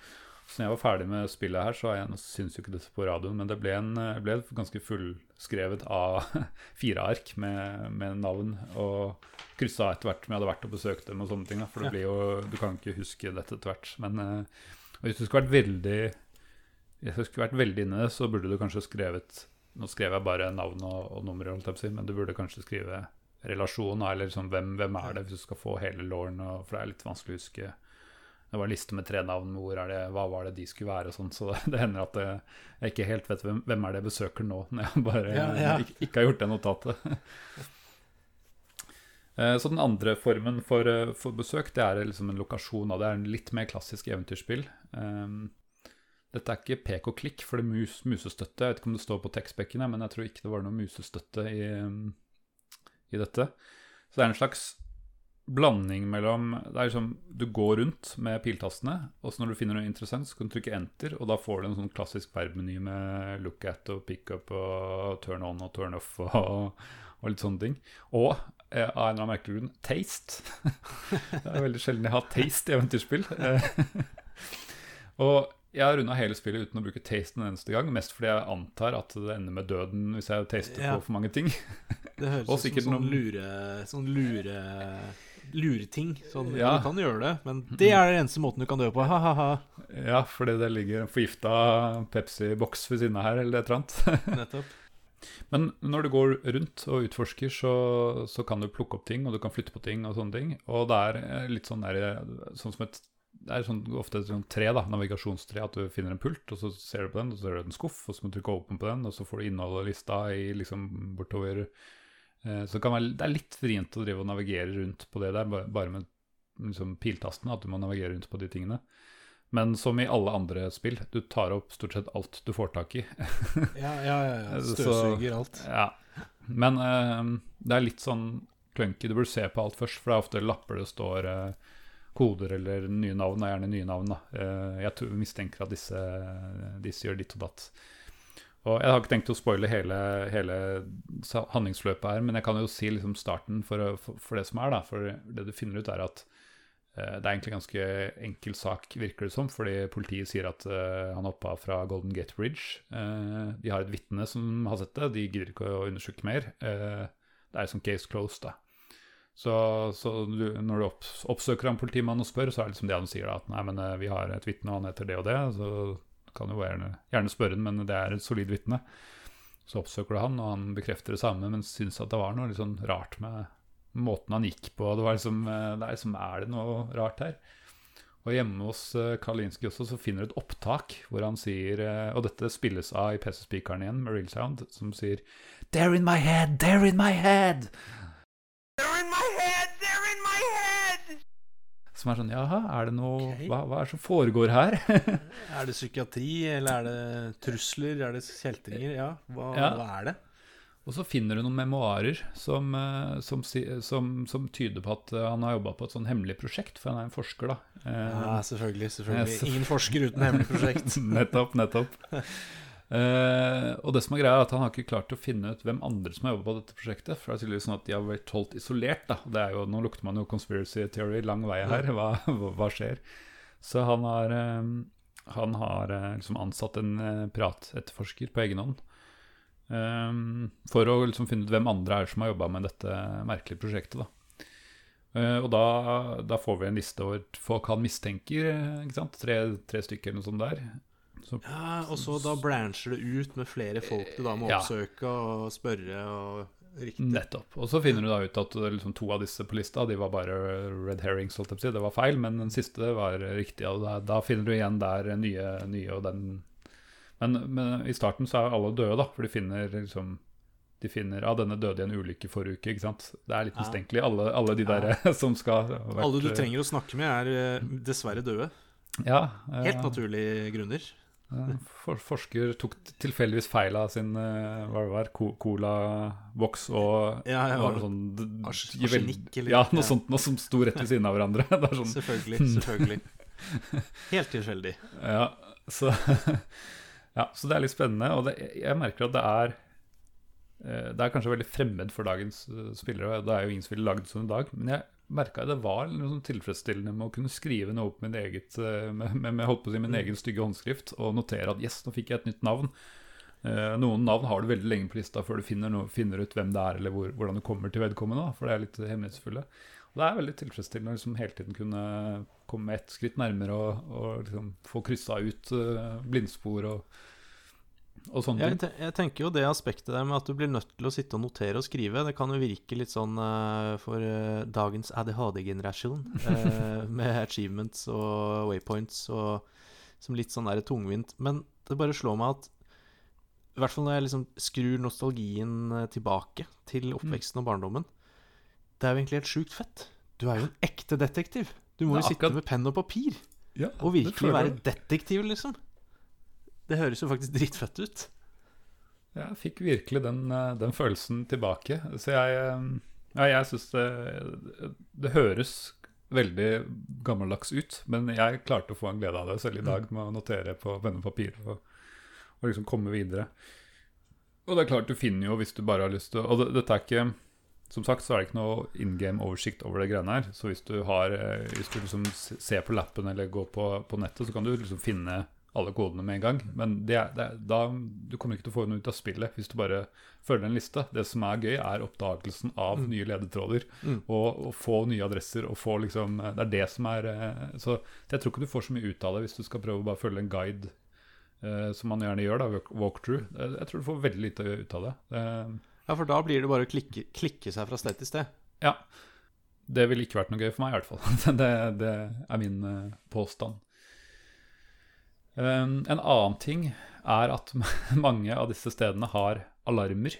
Så når jeg var ferdig med spillet her, så jeg, syns jo ikke dette på radioen, men det ble, en, eh, ble ganske fullskrevet av fire ark med, med navn, og kryssa etter hvert som jeg hadde vært og besøkt dem og sånne ting. Da, for det blir jo, du kan ikke huske dette etter hvert. Men eh, hvis du skulle vært veldig hvis du skulle vært veldig inne så burde du kanskje skrevet Nå skrev jeg bare navn og, og nummer, men du burde kanskje skrive relasjon, eller liksom hvem, hvem er det, hvis du skal få hele lauren, for det er litt vanskelig å huske. Det var en liste med tre navn, hvor er det, hva var det de skulle være og sånn, så det, det hender at jeg, jeg ikke helt vet hvem, hvem er det jeg besøker nå, når jeg bare Ja, ja. Ikke, ikke har gjort det notatet. Eh, Så den andre formen for, eh, for besøk, det er liksom en lokasjon av det er en litt mer klassisk eventyrspill. Um, Dette er ikke pek og klikk, for det er mus, musestøtte. Jeg vet ikke om det står på tekstbekkene, men jeg tror ikke det var noe musestøtte i, i dette. Så det er en slags blanding mellom det er liksom, Du går rundt med piltastene, og så når du finner noe interessant, så kan du trykke enter, og da får du en sånn klassisk verbmeny med look at og pick up og turn on og turn off og, og litt sånne ting. Og eh, av en eller annen merkelig grunn taste. det er veldig sjelden jeg har taste i eventyrspill. Eh, og jeg har runda hele spillet uten å bruke taste en eneste gang, mest fordi jeg antar at det ender med døden hvis jeg taster Ja. på for mange ting. Det høres ut som sånn noen- lure, sånn lure lureting. Sånn, Ja. Du kan gjøre det, men det er den eneste måten du kan dø på. Ha-ha-ha. Ja, fordi det ligger en forgifta Pepsi-boks ved siden av her, eller et eller annet. Nettopp. Men når du går rundt og utforsker, så, så kan du plukke opp ting, og du kan flytte på ting og sånne ting. Og det er eh, litt sånn der, sånn som et det er sånn, ofte et sånn tre, da, navigasjonstre, at du finner en pult, og så ser du på den, og så ser du en skuff, og så må du trykke åpen på den, og så får du innholdet lista i liksom bortover. Eh, så det, kan være, det er litt vrient å drive og navigere rundt på det der, bare med liksom piltastene, at du må navigere rundt på de tingene. Men som i alle andre spill, du tar opp stort sett alt du får tak i. Ja, ja, ja. ja. Støvsuger alt. Ja, men eh, det er litt sånn clunky. Du burde se på alt først, for det er ofte lapper det står eh, koder eller nye navn. Er gjerne nye navn. da. Eh, jeg mistenker at disse, disse gjør ditt og datt. Og Jeg har ikke tenkt å spoile hele, hele handlingsløpet her, men jeg kan jo si liksom starten for, for, det som er. da, For det du finner ut, er at eh, det er egentlig ganske enkel sak, virker det som, fordi politiet sier at eh, han hoppa fra Golden Gate Bridge. De har et vitne som har sett det, de gidder ikke å undersøke mer. Det er som case closed, da. Så, så du, når du opp, oppsøker en politimann og spør, så er det liksom det han sier, da, at nei, men eh, vi har et vitne, og han heter det og det, så kan du gjerne, gjerne spørre den, men det er et solid vitne. Så oppsøker du han, og han bekrefter det samme, men syns at det var noe litt sånn rart med måten han gikk på. Det var liksom, eh, det er liksom Er det noe rart her? Og hjemme hos eh, Kalinski også så finner du et opptak hvor han sier Og dette spilles av i PC-speakeren igjen med real sound, som sier They're in my head, they're in my head! Som er sånn Jaha, er det noe okay. hva, hva er det som foregår her? Er det psykiatri, eller er det trusler? Er det kjeltringer? Ja, hva, Ja. hva er det? Og så finner du noen memoarer som, eh, som, som, som tyder på at eh, han har jobba på et sånn hemmelig prosjekt, for han er en forsker, da. Eh, Ja, selvfølgelig. selvfølgelig. Ingen forsker uten hemmelig prosjekt. nettopp, nettopp. Eh, og det som er greia er at Han har ikke klart å finne ut hvem andre som har jobbet på dette prosjektet. For det er tydeligvis sånn at De har vært holdt isolert. da det er jo, Nå lukter man jo conspiracy theory lang vei her. Hva, hva, skjer? Så han har, eh, han har eh, liksom ansatt en piratetterforsker på egen hånd. Um, for å liksom finne ut hvem andre er som har jobba med dette merkelige prosjektet. da og da, da får vi en liste over folk han mistenker. Tre, tre stykker eller noe sånt der. Så Ja, Og så da blancher det ut med flere folk du da må Ja. oppsøke og spørre og riktig. Nettopp. Og så finner du da ut at eh, liksom, to av disse på lista De var bare red herrings, si. Det var feil, men den siste var riktig. Og da, da finner du igjen der nye, nye og den men, men i starten så er alle døde, da. For de finner liksom De finner ah, denne døde i en ulykke forrige uke, ikke sant. Det er litt Ja. mistenkelig, alle, alle de der som skal vært- Alle du trenger å snakke med, er eh, dessverre døde. Ja. eh, Helt naturlige grunner. For, forsker tok tilfeldigvis feil av sin eh, hva det var, co- cola-boks og Ja, ja, var sånn arsenikk eller- Ja, noe ja. sånt noe som sto rett ved siden av hverandre. Er sånn, Selvfølgelig. selvfølgelig Helt tilfeldig. ja, så, ja, så det er litt spennende, og det, jeg merker at det er eh, Det er kanskje veldig fremmed for dagens eh, spillere, det er jo ingen som ville lagd sånn i dag, men jeg merka det var sånn tilfredsstillende med å kunne skrive noe opp med, eget, eh, med, med, med, si, min egen stygge håndskrift og notere at yes, nå fikk jeg et nytt navn. Eh, noen navn har du veldig lenge på lista før du finner, noe, finner ut hvem det er, eller hvor, hvordan du kommer til vedkommende, da, for det er litt hemmelighetsfulle. Og det er veldig tilfredsstillende å liksom hele tiden kunne komme ett skritt nærmere og, og liksom få kryssa ut eh, blindspor og, og sånne Jeg, ting. jeg tenker jo det aspektet der med at du blir nødt til å sitte og notere og skrive, det kan jo virke litt sånn uh, for uh, dagens ADHD-generasjon, uh, med achievements og waypoints og som litt sånn der tungvint. Men det bare slår meg at i hvert fall når jeg liksom skrur nostalgien eh, tilbake til oppveksten og barndommen, det er jo egentlig helt sjukt fett. Du er jo en ekte detektiv. Du må jo sitte med penn og papir Ja, og virkelig være detektiv, liksom. Det høres jo faktisk dritfett ut. Jeg fikk virkelig den, eh, den følelsen tilbake. Så jeg, eh, ja, jeg syns det, det høres veldig gammeldags ut, men jeg klarte å få en glede av det selv i dag med å notere på penn og papir og, og liksom komme videre. Og det er klart, du finner jo hvis du bare har lyst til Og det, dette er ikke Som sagt så er det ikke noe in game oversikt over det greiene her. Så hvis du har eh, Hvis du liksom ser på lappen eller går på, på nettet, så kan du liksom finne alle kodene med en gang. Men det er, det er, da, du kommer ikke til å få noe ut av spillet hvis du bare følger en liste. Det som er gøy, er oppdagelsen av nye ledetråder. Mm. Og, og få nye adresser. og få liksom, Det er det som er eh, Så jeg tror ikke du får så mye ut av det hvis du skal prøve å bare følge en guide. eh, som man gjerne gjør, da, walkthrough. Jeg, jeg tror du får veldig lite ut av det. Eh, Ja, for da blir det bare å klikke, klikke seg fra sted til sted. ja. Det ville ikke vært noe gøy for meg, i hvert fall. det, det er min eh, påstand. Um, en annen ting er at mange av disse stedene har alarmer.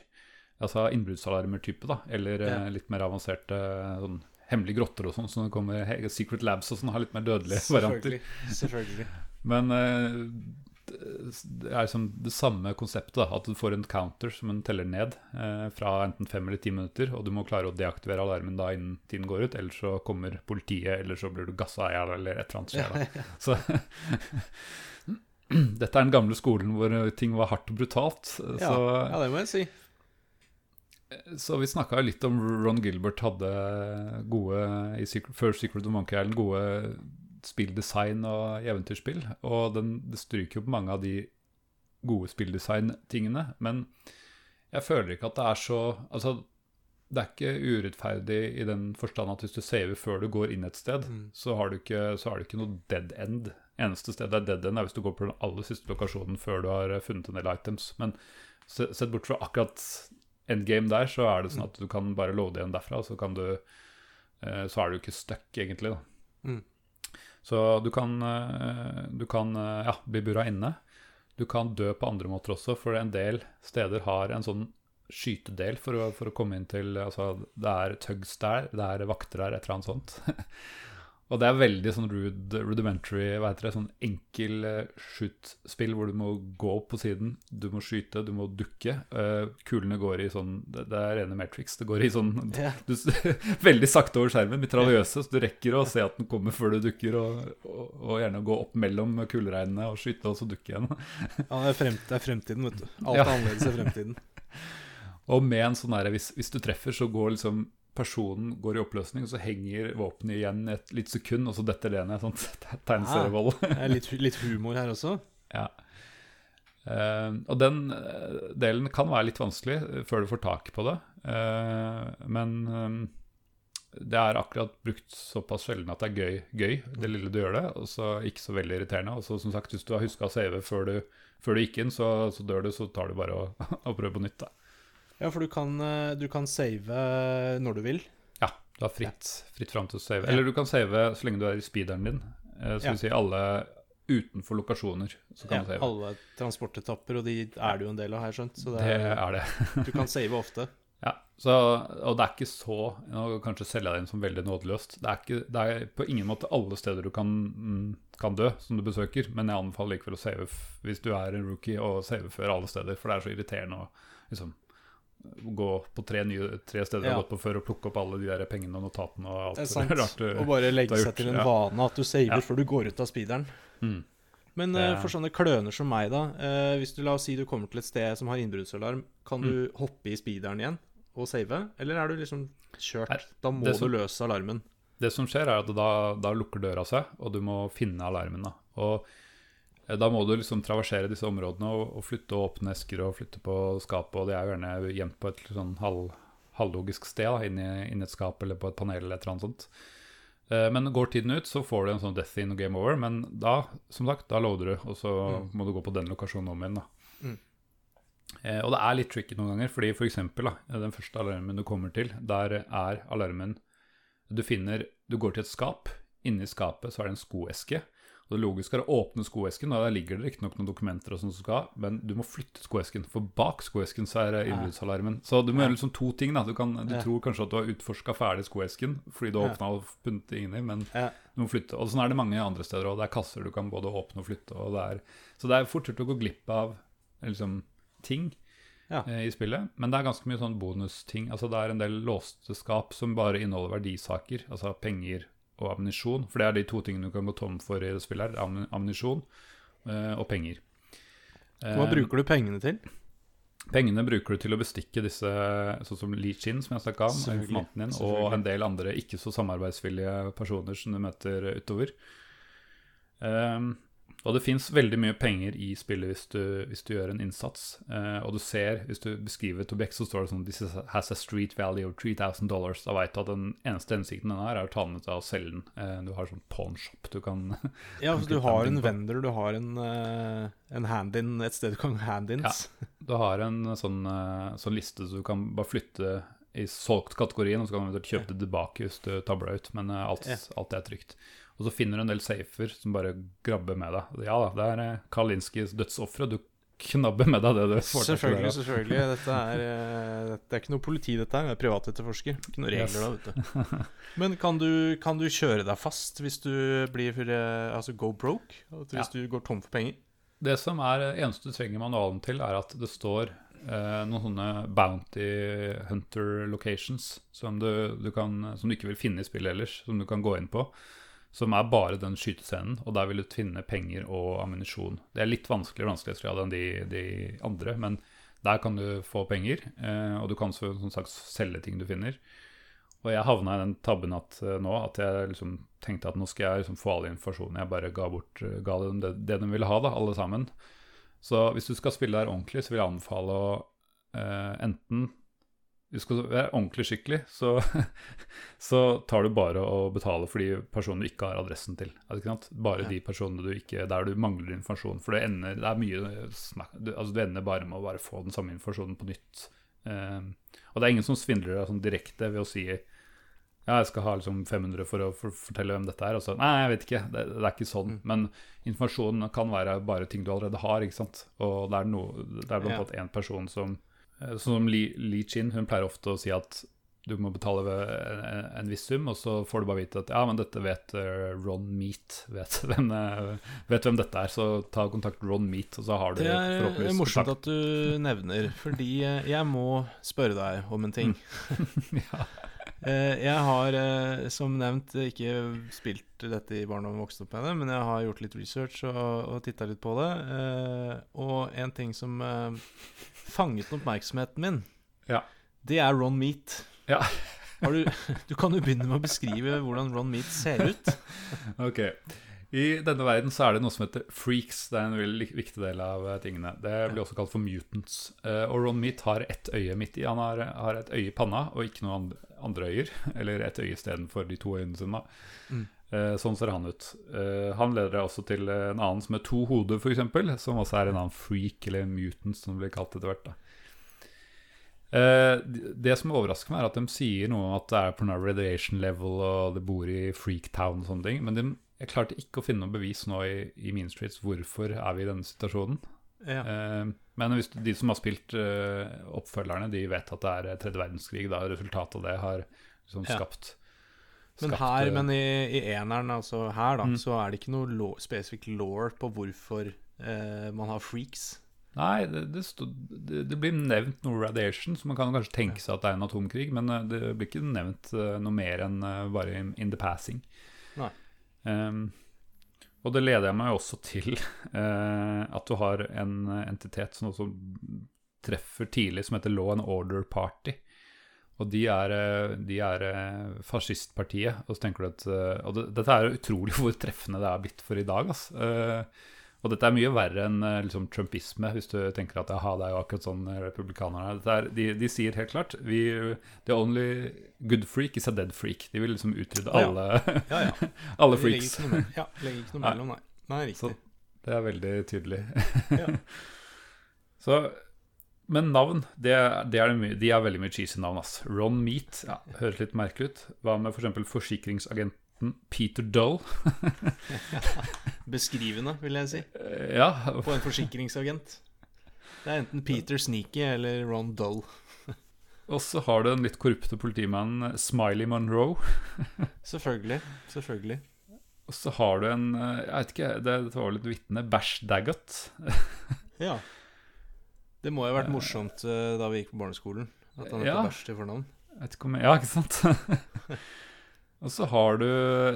Altså innbruddsalarmer-type, da. Eller eh, Ja. litt mer avanserte sånn, hemmelige grotter og sånn. Så det kommer Secret Labs og sånn, har litt mer dødelige varianter. Selvfølgelig. Men eh, det er liksom det samme konseptet, da, at du får en counter som en teller ned eh, fra enten fem eller ti minutter, og du må klare å deaktivere alarmen da innen tiden går ut, ellers så kommer politiet, eller så blir du gassa i hjel, eller et eller annet skjer. da. Så dette er den gamle skolen hvor ting var hardt og brutalt. Ja, Så, ja, det må jeg si. så vi snakka jo litt om Ron Gilbert hadde gode i før Secret of Monkey Island gode spilldesign og eventyrspill. Og den, det stryker jo på mange av de gode spilldesign-tingene. Men jeg føler ikke at det er så Altså, det er ikke urettferdig i den forstand at hvis du saver før du går inn et sted, så, har du ikke, så har du ikke noe dead end. Eneste stedet er dead end, er hvis du går på den aller siste lokasjonen før du har eh, funnet en del items. Men sett bort fra akkurat endgame der, så er det sånn at du kan bare loade igjen derfra, så kan du eh, Så er du ikke stuck, egentlig, da. Mm. Så du kan, eh, du kan ja, bli bura inne. Du kan dø på andre måter også, for en del steder har en sånn skytedel for å, for å komme inn til Altså, det er tugs der, det er vakter der, et eller annet sånt. Og det er veldig sånn rude, rudimentary, hva heter det, sånn enkel uh, shoot-spill hvor du må gå opp på siden, du må skyte, du må dukke. Uh, kulene går i sånn Det, det er rene Matrix. Det går i sånn Ja. du, Veldig sakte over skjermen, mitraljøse, så du rekker å se at den kommer før du dukker, og, og, og gjerne gå opp mellom kuleregnene og skyte, og så dukke igjen. Ja, det er, frem, det er fremtiden, vet du. Alt Ja. er annerledes i fremtiden. Og med en sånn herre, hvis, hvis du treffer, så går liksom personen går i oppløsning, og så henger våpenet igjen et lite sekund, og så detter det ned. Sånn tegneserievold. Det er litt, litt humor her også. Ja. Uh, og den eh, delen kan være litt vanskelig eh, før du får tak på det. Uh, men um, det er akkurat brukt såpass sjelden at det er gøy, gøy det lille du gjør det. Og så ikke så veldig irriterende. Og så som sagt, hvis du har huska å save før du, før du gikk inn, så, så dør du, så tar du bare og, og prøver på nytt. da. Ja, for du kan, eh, du kan save når du vil. Ja, du har fritt, fritt fram til å save. Eller du kan save så lenge du er i speederen din. Eh, så Ja. vil si alle utenfor lokasjoner. Så kan Ja, du save. alle transportetapper, og de er det jo en del av her, skjønt. Så det Det er, er det. du kan save ofte. Ja, så, og det er ikke så Nå kanskje selger jeg det inn som veldig nådeløst. Det er, ikke, det er på ingen måte alle steder du kan, mm, kan dø som du besøker, men jeg anbefaler likevel å save hvis du er en rookie, og save før alle steder, for det er så irriterende å liksom gå på tre, nye, tre steder du har gått på før og plukke opp alle de der pengene og notatene og alt Det er sant. rart du Og bare legge seg til en ja. vane at du saver Ja. før du går ut av speederen. Mm. Men eh, for sånne kløner som meg, da. uh, hvis du la oss si du kommer til et sted som har innbruddsalarm, kan du Mm. hoppe i speederen igjen og save? Eller er du liksom kjørt? Nei, Da må som, du løse alarmen. Det som skjer, er at da, da lukker døra seg, og du må finne alarmen. Da. Og da må du liksom traversere disse områdene og, og flytte og åpne esker og flytte på skapet, og det er jo gjerne gjemt på et sånn halv, halvlogisk sted, da, inni, inni et skap eller på et panel eller et eller annet sånt. Eh, Men går tiden ut, så får du en sånn death in og game over, men da, som sagt, da loader du, og så må du gå på den lokasjonen om igjen, da. Mm. Eh, og det er litt tricky noen ganger, fordi for eksempel, da, den første alarmen du kommer til, der er alarmen Du finner Du går til et skap. Inni skapet så er det en skoeske. Og Det logiske er å åpne skoesken, og der ligger det riktignok noen dokumenter, og sånt som skal, men du må flytte skoesken, for bak skoesken så er innbruddsalarmen. Så du må gjøre liksom to ting. da Du, kan, du Ja. tror kanskje at du har utforska ferdig skoesken fordi du har åpna og funnet det inni, men Ja. du må flytte. Og sånn er det mange andre steder òg. Det er kasser du kan både åpne og flytte. Og det er, så det er fort gjort å gå glipp av liksom, ting Ja. eh, i spillet. Men det er ganske mye sånn bonusting. Altså, det er en del låste skap som bare inneholder verdisaker, altså penger og ammunisjon. For det er de to tingene du kan gå tom for i det spillet. her, Ammunisjon eh, og penger. Hva Eh, bruker du pengene til? Pengene bruker du til å bestikke disse, sånn som Lee Chin, som jeg snakka om, din, og en del andre ikke så samarbeidsvillige personer som du møter utover. Ehm, og det fins veldig mye penger i spillet hvis du, hvis du gjør en innsats. Eh, og du ser, hvis du beskriver et objekt, så står det sånn This has a street value of 3000 dollars. Da veit du at den eneste hensikten den har, er å ta den med deg og selge den. Eh, du har sånn pawnshop du kan Ja, altså, du har en vendor, du har en, uh, en hand-in et sted du kan hand-ins. Du har en sånn, sånn liste så du kan bare flytte i solgt-kategorien, og så kan du kjøpe det tilbake hvis du tabler ut, men alt, alt er trygt. Og så finner du en del safer som bare grabber med deg. Ja da, det er eh, Kalinskis dødsofre. Du knabber med deg det du får til. Selvfølgelig, selvfølgelig. Dette er, eh, det er ikke noe politi, dette her. Det er privatetterforsker. Ikke noe regler Yes. da, vet du. Men kan du, kan du kjøre deg fast hvis du blir for... Altså go broke? Hvis Hvis du går tom for penger? Det som er eneste du trenger manualen til, er at det står eh, noen sånne bounty hunter locations som du, du kan, som du ikke vil finne i spillet ellers, som du kan gå inn på. Som er bare den skytescenen, og der vil du finne penger og ammunisjon. Det er litt vanskeligere vanskelighetsgrad enn de, de andre, men der kan du få penger, eh, og du kan så, som sagt selge ting du finner. Og jeg havna i den tabben at, eh, nå at jeg liksom tenkte at nå skal jeg liksom få all informasjonen. Jeg bare ga, bort, eh, ga dem det, det de ville ha, da, alle sammen. Så hvis du skal spille der ordentlig, så vil jeg anbefale å eh, enten du skal være ordentlig skikkelig, så, så tar du bare å betale for de personene du ikke har adressen til. Det ikke sant? Bare de personene du ikke, der du mangler informasjon. For det ender, det er mye snakk du, altså du ender bare med å bare få den samme informasjonen på nytt. Um, og det er ingen som svindler deg sånn direkte ved å si ja, jeg skal ha liksom 500 for å for, fortelle hvem dette er. Og så, nei, jeg vet ikke. Det, det er ikke sånn. Men informasjonen kan være bare ting du allerede har. ikke sant? Og det er, noe, det er blant Ja. annet en person som Sånn som Li, Li Chin, hun pleier ofte å si at du må betale ved en, en viss sum, og så får du bare vite at ja, men dette vet eh, Ron Meat. Vet hvem, eh, vet hvem dette er, så ta kontakt Ron Meat, og så har du Det er morsomt kontakt. at du nevner, fordi eh, jeg må spørre deg om en ting. ja. Eh, Jeg har eh, som nevnt ikke spilt dette i barndom og vokst opp med det, men jeg har gjort litt research og, og titta litt på det. Eh, Og en ting som eh, fanget oppmerksomheten min, Ja. det er Ron Meat. Ja. Har du, du kan jo begynne med å beskrive hvordan Ron Meat ser ut. Ok. I denne verden så er det noe som heter freaks. Det er en veldig viktig del av eh, tingene. Det blir også kalt for mutants. Eh, og Ron Meat har ett øye midt i. Han har, har et øye i panna og ikke noen andre, øyer. Eller et øye istedenfor de to øynene sine. Mm. Eh, sånn ser han ut. Eh, han leder også til en annen som er to hoder, f.eks. Som også er en annen freak, eller mutant, som det blir kalt etter hvert. Eh, det som overrasker meg, er at de sier noe om at det er på noe radiation level, og det bor i Freaktown og sånne ting. Men de, jeg klarte ikke å finne noe bevis nå i, i Mean Streets hvorfor er vi i denne situasjonen. Ja. Men hvis de som har spilt oppfølgerne, de vet at det er tredje verdenskrig. Da resultatet av det har liksom skapt, Men her, eh, men i, i eneren, altså her, da, Mm. så er det ikke noe law, spesifikk law på hvorfor eh, man har freaks. Nei, det, det, stod, det, det blir nevnt noe radiation, så man kan kanskje tenke seg at det er en atomkrig, men eh, det blir ikke nevnt eh, noe mer enn bare in, in the passing. Nei. Um, og det leder jeg meg også til uh, at du har en entitet som også treffer tidlig, som heter Law and Order Party. Og de er, eh, de er eh, fascistpartiet. Og så tenker du at eh, Og det, dette er utrolig hvor treffende det er blitt for i dag. ass. Og dette er mye verre enn liksom, trumpisme, hvis du tenker at aha, det er jo akkurat sånn republikanerne er. De, de sier helt klart vi, The only good freak is a dead freak. De vil liksom utrydde Ja. alle, Ja, ja. alle Vi legger. Ja, legger ikke noe Nei. mellom, nei. Nei, riktig. Så det er veldig tydelig. Ja. Så, men navn, det, det er det mye, de er veldig mye cheesy navn. ass. Ron Meat ja, høres litt merkelig ut. Hva med f.eks. For forsikringsagenten Peter Dull? Beskrivende, vil jeg si, Eh, Ja, på en forsikringsagent. Det er enten Peter Sneaky eller Ron Dull. og så har du den litt korrupte politimannen Smiley Monroe. Selvfølgelig. Selvfølgelig. Og så har du en eh, Jeg vet ikke, det, det var litt vitne. Bash Daggett. Ja. Det må jo ha vært morsomt eh, da vi gikk på barneskolen. At han Ja. heter Bæsj til fornavn. Ja, ikke sant? Og så har du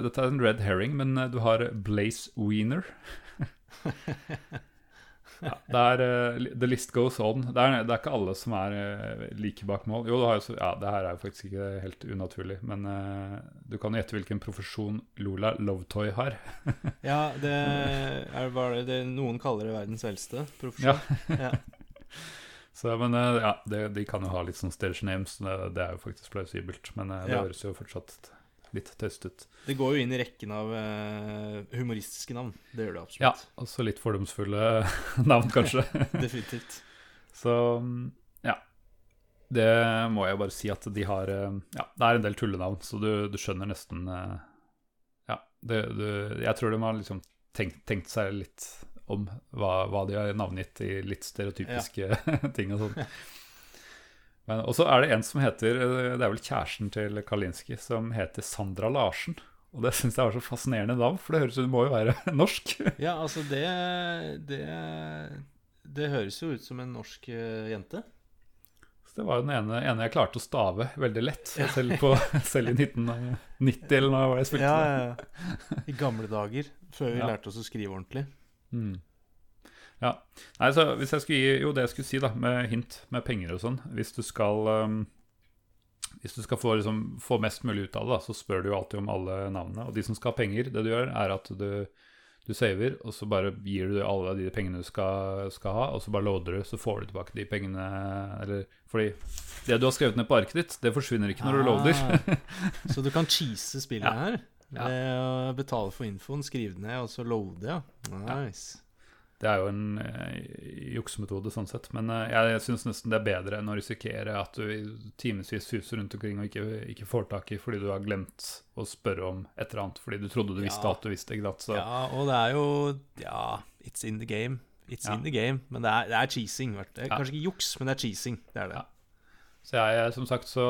Dette er en red herring, men eh, du har Blaze Wiener. ja, det er uh, The list goes on. Det er, det er ikke alle som er uh, like bak mål. Jo, jo, så- ja, det her er jo faktisk ikke helt unaturlig, men eh, du kan jo gjette hvilken profesjon Lola Lovetoy har. Ja, det er bare det noen kaller det verdens eldste profesjon. Ja. Så, men eh, ja, det, de kan jo ha litt sånn stage names, det, det er jo faktisk plausibelt. Men eh, det Ja. høres jo fortsatt litt tøst ut. Det går jo inn i rekken av eh, humoristiske navn. Det gjør det absolutt. Ja, også litt fordomsfulle navn, kanskje. Definitivt. Så mm, ja. Det må jeg bare si at de har Ja, det er en del tullenavn, så du, du skjønner nesten Ja, det, du, jeg tror de har liksom tenkt, tenkt seg litt om hva, hva de har navngitt i litt stereotypiske ting og sånn. Men Og så er det en som heter eh, Det er vel kjæresten til Kalinski, som heter Sandra Larsen. Og det syns jeg var så fascinerende navn, for det høres ut det må jo være norsk. Ja, altså det Det, det høres jo ut som en norsk eh, jente. Så det var jo den ene, ene jeg klarte å stave veldig lett, selv, på, selv i 1990 eller når jeg spilte Ja, ja, ja. I gamle dager, før vi Ja. lærte oss å skrive ordentlig. Mm. Ja. Nei, så hvis jeg skulle gi Jo, det jeg skulle si, da, med hint med penger og sånn Hvis du skal um, Hvis du skal få, liksom, få mest mulig ut av det, da, så spør du jo alltid om alle navnene. Og de som skal ha penger, det du gjør, er at du, Du saver, og så bare gir du alle de pengene du skal, skal ha, og så bare loader du, så får du tilbake de pengene Eller fordi det du har skrevet ned på arket ditt, det forsvinner ikke når du loader. Ah, så du kan cheese spillet Ja. her? Ja. Ved å betale for infoen, skrive det ned, og så loade, ja. Nice. Det er jo en uh, juksemetode sånn sett, men uh, jeg, jeg syns nesten det er bedre enn å risikere at du i timevis suser rundt omkring og ikke, ikke får tak i fordi du har glemt å spørre om et eller annet fordi du trodde du visste at du visste. ikke sant? Ja, og det er jo Ja, it's in the game. It's Ja. in the game. Men det er, det er cheesing. Det er, Ja. Kanskje ikke juks, men det er cheesing. Det er det. Ja. så jeg, som sagt, så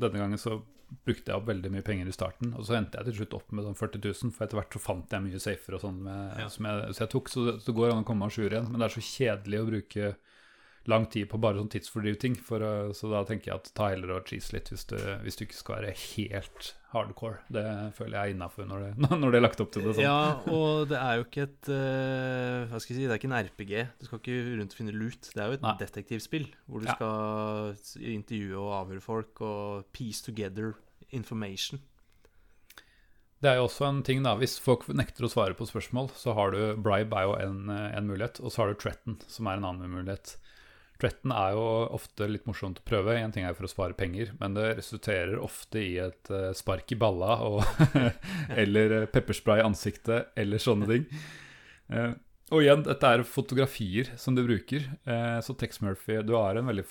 denne gangen så brukte jeg opp veldig mye penger i starten, og så endte jeg til slutt opp med sånn 40 000, for etter hvert så fant jeg mye safer og sånn med, Ja. som jeg, så jeg tok, så, det går an å komme à jour igjen, men det er så kjedelig å bruke lang tid på bare sånn tidsfordrivting, for, så da tenker jeg at ta heller og cheese litt hvis du, hvis du ikke skal være helt hardcore. Det føler jeg er innafor når, det- når det er lagt opp til det sånn. Ja, og det er jo ikke et eh, Hva skal jeg si, det er ikke en RPG. Du skal ikke rundt og finne lut. Det er jo et Nei. detektivspill hvor du Ja. skal intervjue og avhøre folk og piece together information. Det er jo også en ting da, Hvis folk nekter å svare på spørsmål, så har du bribe er jo en, en mulighet, og så har du threaten, som er en annen mulighet. Threaten er jo ofte litt morsomt å prøve. En ting er for å spare penger, men det resulterer ofte i et eh, spark i balla og eller eh, pepperspray i ansiktet eller sånne ting. Eh, og igjen, dette er fotografier som du bruker. Eh, så Tex Murphy, du har en veldig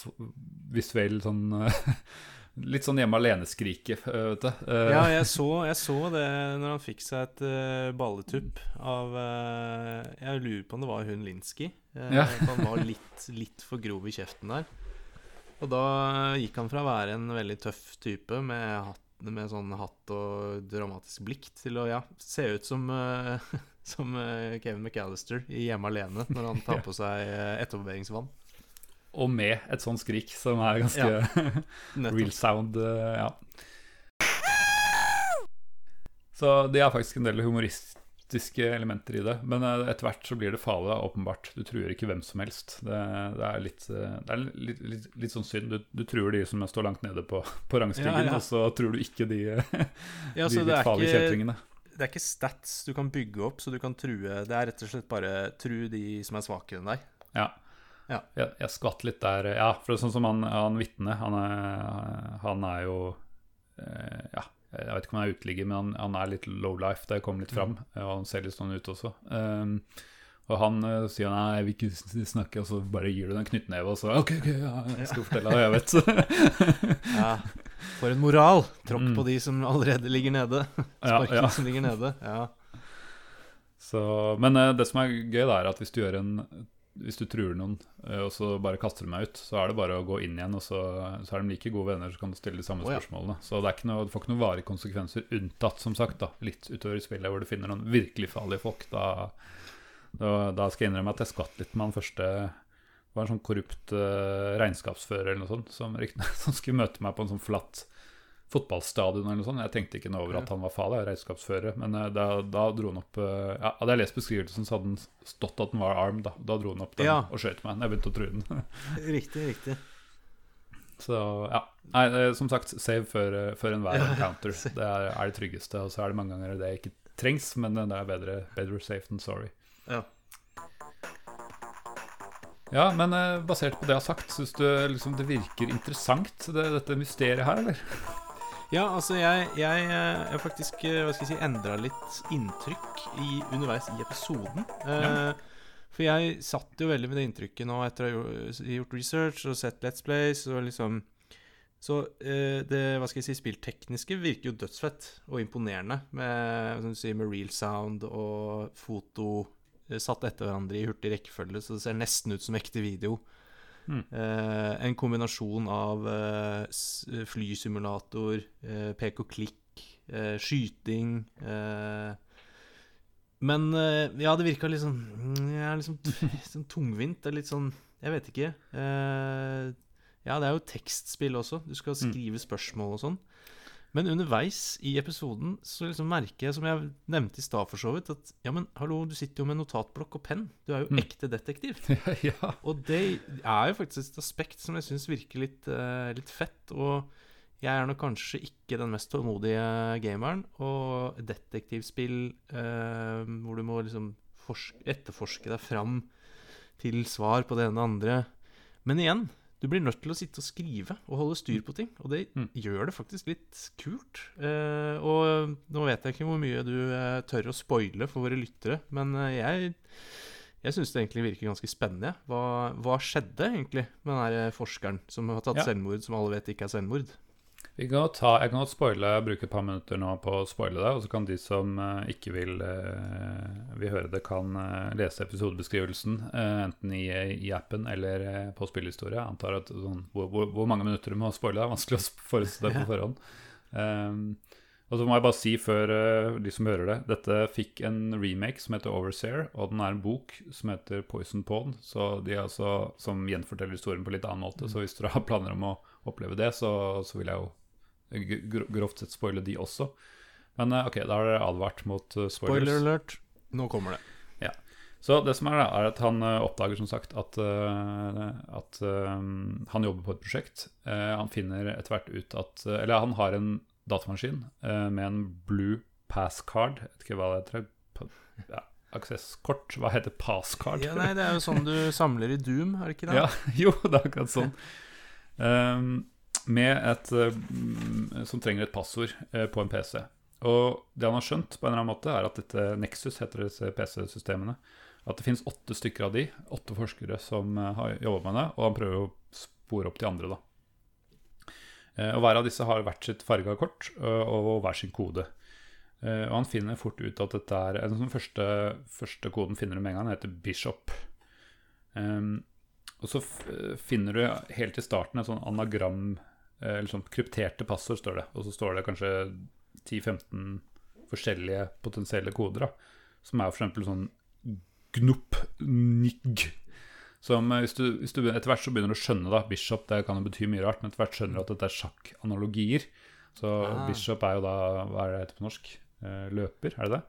visuell sånn eh, Litt sånn hjemme alene-skrike, eh, vet du. Eh, Ja, jeg så, jeg så det når han fikk seg et uh, balletupp av uh, Jeg lurer på om det var hun Linsky. Uh, Ja. Han var litt, litt for grov i kjeften der. Og da gikk han fra å være en veldig tøff type med, hat, med sånn hatt og dramatisk blikk til å ja, se ut som, som Kevin McAllister i Hjemme alene når han tar på seg uh. Og med et sånt skrik som er ganske ja. real sound. eh, ja. Så det er faktisk en del humoristiske elementer i det. Men eh, etter hvert så blir det farlig, åpenbart. Du truer ikke hvem som helst. Det, det er, litt, eh, det er litt, litt, litt sånn synd. Du, du truer de som står langt nede på, på rangstigen, Ja, og så truer du ikke de, Ja, de litt farlige kjeltringene. det er ikke stats du kan bygge opp, så du kan true Det er rett og slett bare tru de som er svakere enn deg. Ja. Ja. Jeg, jeg skvatt litt der. Ja, for det er sånn som han, han vitnet, han, han er jo eh, Ja, jeg vet ikke om han er uteligger, men han, han er litt low life. Det kom litt fram, og han ser litt sånn ut også. Um, og han uh, sier nei, jeg vil ikke snakke, og så bare gir du den en knyttneve, og så OK, ok, ja, jeg skal fortelle hva jeg vet. Ja. For en moral! Tråkk Mm. på de som allerede ligger nede. Ja, ja. som ligger nede. Ja. Så, men uh, det som er gøy, da, er at hvis du gjør en hvis du truer noen, eh, og så bare kaster de meg ut, så er det bare å gå inn igjen, og så, så er de like gode venner, så kan du stille de samme oh, ja. spørsmålene. Så det er ikke noe, du får ikke noen varige konsekvenser, unntatt, som sagt, da, litt utover i spillet, hvor du finner noen virkelig farlige folk. Da, da, da skal jeg innrømme at jeg skvatt litt med han første Det var en sånn korrupt uh, regnskapsfører eller noe sånt, som, som skulle møte meg på en sånn flatt fotballstadion eller noe sånt. Jeg tenkte ikke noe over at han var farlig, regnskapsfører, men eh, da, da dro han opp eh, ja, Hadde jeg lest beskrivelsen, så hadde han stått at den var armed, da. Da dro han opp den Ja. og skjøt meg jeg begynte å true den. Riktig, riktig. så ja. Nei, eh, som sagt, save før, før enhver encounter. Det er, er det tryggeste, og så er det mange ganger det ikke trengs, men det er bedre, better safe than sorry. Ja. Ja, men basert på det jeg har sagt, syns du liksom, det virker interessant, det, dette mysteriet her, eller? Ja, altså jeg, jeg, eh, jeg faktisk eh, hva skal jeg si, endra litt inntrykk i, underveis i episoden. Eh, For jeg satt jo veldig med det inntrykket nå etter å ha gjort, research og sett Let's Plays og liksom Så det hva skal jeg si, spilltekniske virker jo dødsfett og imponerende. Med, som du sier, med real sound og foto satt etter hverandre i hurtig rekkefølge, så det ser nesten ut som ekte video. Mm. Eh, en kombinasjon av eh, flysimulator, eh, pek og klikk, eh, skyting eh, Men eh, ja, det virka litt sånn mm, ja, liksom sånn tungvint. Det er litt sånn Jeg vet ikke. Eh, ja, det er jo tekstspill også. Du skal skrive spørsmål og sånn. Men underveis i episoden så liksom merker jeg, som jeg nevnte i stad for så vidt, at ja, men hallo, du sitter jo med notatblokk og penn. Du er jo Mm. ekte detektiv. ja. Og det er jo faktisk et aspekt som jeg syns virker litt, uh, litt fett. Og Jeg er nok kanskje ikke den mest tålmodige gameren, og detektivspill uh, hvor du må liksom forsk etterforske deg fram til svar på det ene og andre Men igjen, du blir nødt til å sitte og skrive og holde styr på ting, og det Mm. gjør det faktisk litt kult. Eh, og nå vet jeg ikke hvor mye du eh, tør å spoile for våre lyttere, men eh, jeg jeg syns det egentlig virker ganske spennende. Hva, hva skjedde egentlig med den forskeren som har tatt Ja. selvmord, som alle vet ikke er selvmord? Vi kan ta, jeg kan godt spoile, bruke et par minutter nå på å spoile det, og så kan de som eh, ikke vil, eh, vil høre det, kan eh, lese episodebeskrivelsen, enten i, i appen eller på spillhistorie. Jeg antar at sånn, hvor, hvor, hvor mange minutter du må spoile, det er vanskelig å forestille forutse det på forhånd. Um, og så må jeg bare si før de som hører det, dette fikk en remake som heter Overseer, og den er en bok som heter Poison Pawn, så de er altså, som gjenforteller historien på litt annen måte. Så hvis dere har planer om å oppleve det, så, så vil jeg jo grovt sett spoile de også. Men eh, ok, da har dere advart mot eh, spoilers. Spoiler alert, nå kommer det. Ja. Så det som er, da, er at han eh, oppdager som sagt at, at eh, han jobber på et prosjekt. Uh, han finner etter hvert ut at Eller han har en datamaskin uh, med en blue passcard. Jeg vet ikke hva det heter. Ja, Aksesskort. Hva heter passcard? Ja, nei, det er jo sånn du samler i Doom, er det ikke det? Ja, jo, det er akkurat sånn. Med et mm, Som trenger et passord eh, på en PC. Og det han har skjønt, på en eller annen måte er at dette Nexus heter disse PC-systemene. At det finnes åtte stykker av de, åtte forskere som eh, har jobbet med det, og han prøver å spore opp de andre, da. Eh, og hver av disse har hvert sitt farga kort og hver sin kode. Og han finner fort ut at dette er Den første, første koden finner du med en gang, den heter Bishop. Um, og så finner du helt i starten et sånn anagram, eller sånn krypterte passord, står det. Og så står det kanskje 10-15 forskjellige potensielle koder, da. Som er eksempel sånn gnup nig. Som eh, hvis du, hvis du etter hvert så begynner du å skjønne, da. Bishop det kan jo bety mye rart, men etter hvert skjønner du at dette er sjakkanalogier. Så Ah. bishop er jo da Hva er det heter på norsk? Eh, løper, er det det?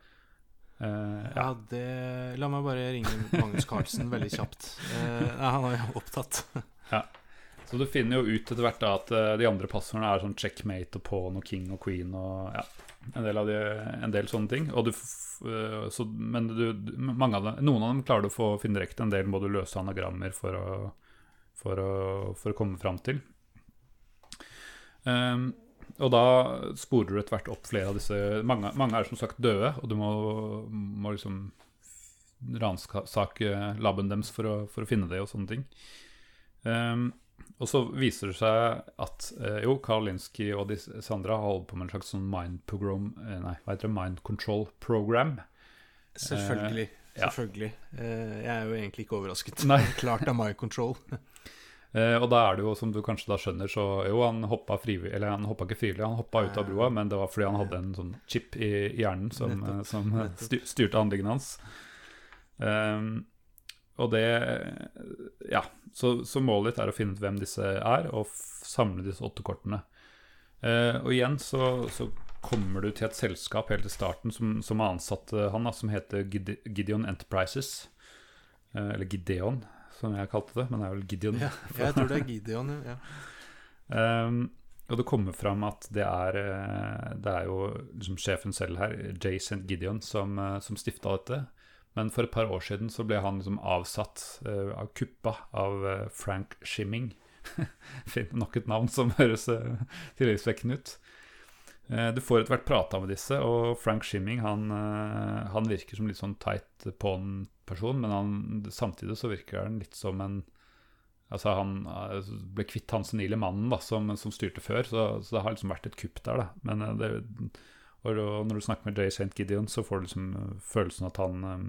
Uh, Ja, det La meg bare ringe Magnus Carlsen veldig kjapt. Uh, han er jo opptatt. Så du finner jo ut etter hvert da at eh, de andre passordene er sånn checkmate og pawn og king og queen og ja, en del, av de, en del sånne ting. Du, eh, så, men du, av dem, noen av dem klarer du å få finne direkte, en del må du løse anagrammer for å, for å, for å komme fram til. Um, og da sporer du etter hvert opp flere av disse Mange, mange er som sagt døde, og du må, må liksom ransake laben deres for å, for å finne det og sånne ting. Ehm, og så viser det seg at eh, jo, Karl Linsky og de Sandra har holdt på med en slags sånn mind program eh, Nei, det? Mind control program. Selvfølgelig. Eh, Selvfølgelig. Eh, jeg er jo egentlig ikke overrasket. Nei. Klart av mind control. Eh, og da er det jo, som du kanskje da skjønner, så jo, han hoppa frivillig Eller han hoppa ikke frivillig, han hoppa ut av broa, men det var fordi han hadde en sånn chip i hjernen som, Nettopp, eh, som eh, nettopp. styrte handlingene hans. Ehm, og det Ja, så, så målet ditt er å finne ut hvem disse er, og samle disse åtte kortene. Eh, og igjen så, så kommer du til et selskap helt i starten som, som har ansatt eh, han, da, som heter Gideon Enterprises. Eh, eller Gideon, som jeg kalte det, men det er vel Gideon. Ja, jeg tror det er Gideon, ja. eh, og det kommer fram at det er, eh, det er jo liksom sjefen selv her, Jay St. Gideon, som, uh, som stifta dette. Men for et par år siden så ble han liksom avsatt, uh, av kuppa, av uh, Frank Shimming. Nok et navn som høres uh, tilleggsvekkende ut. Eh, du får etter hvert prata med disse, og Frank Shimming han, eh, han virker som litt sånn tight på'n-person, men han, samtidig så virker han litt som en Altså Han eh, ble kvitt han senile mannen da, som, som styrte før, så, så det har liksom vært et kupp der. da Men eh, det, og, når du snakker med Jay St. Gideon, så får du liksom eh, følelsen at han eh,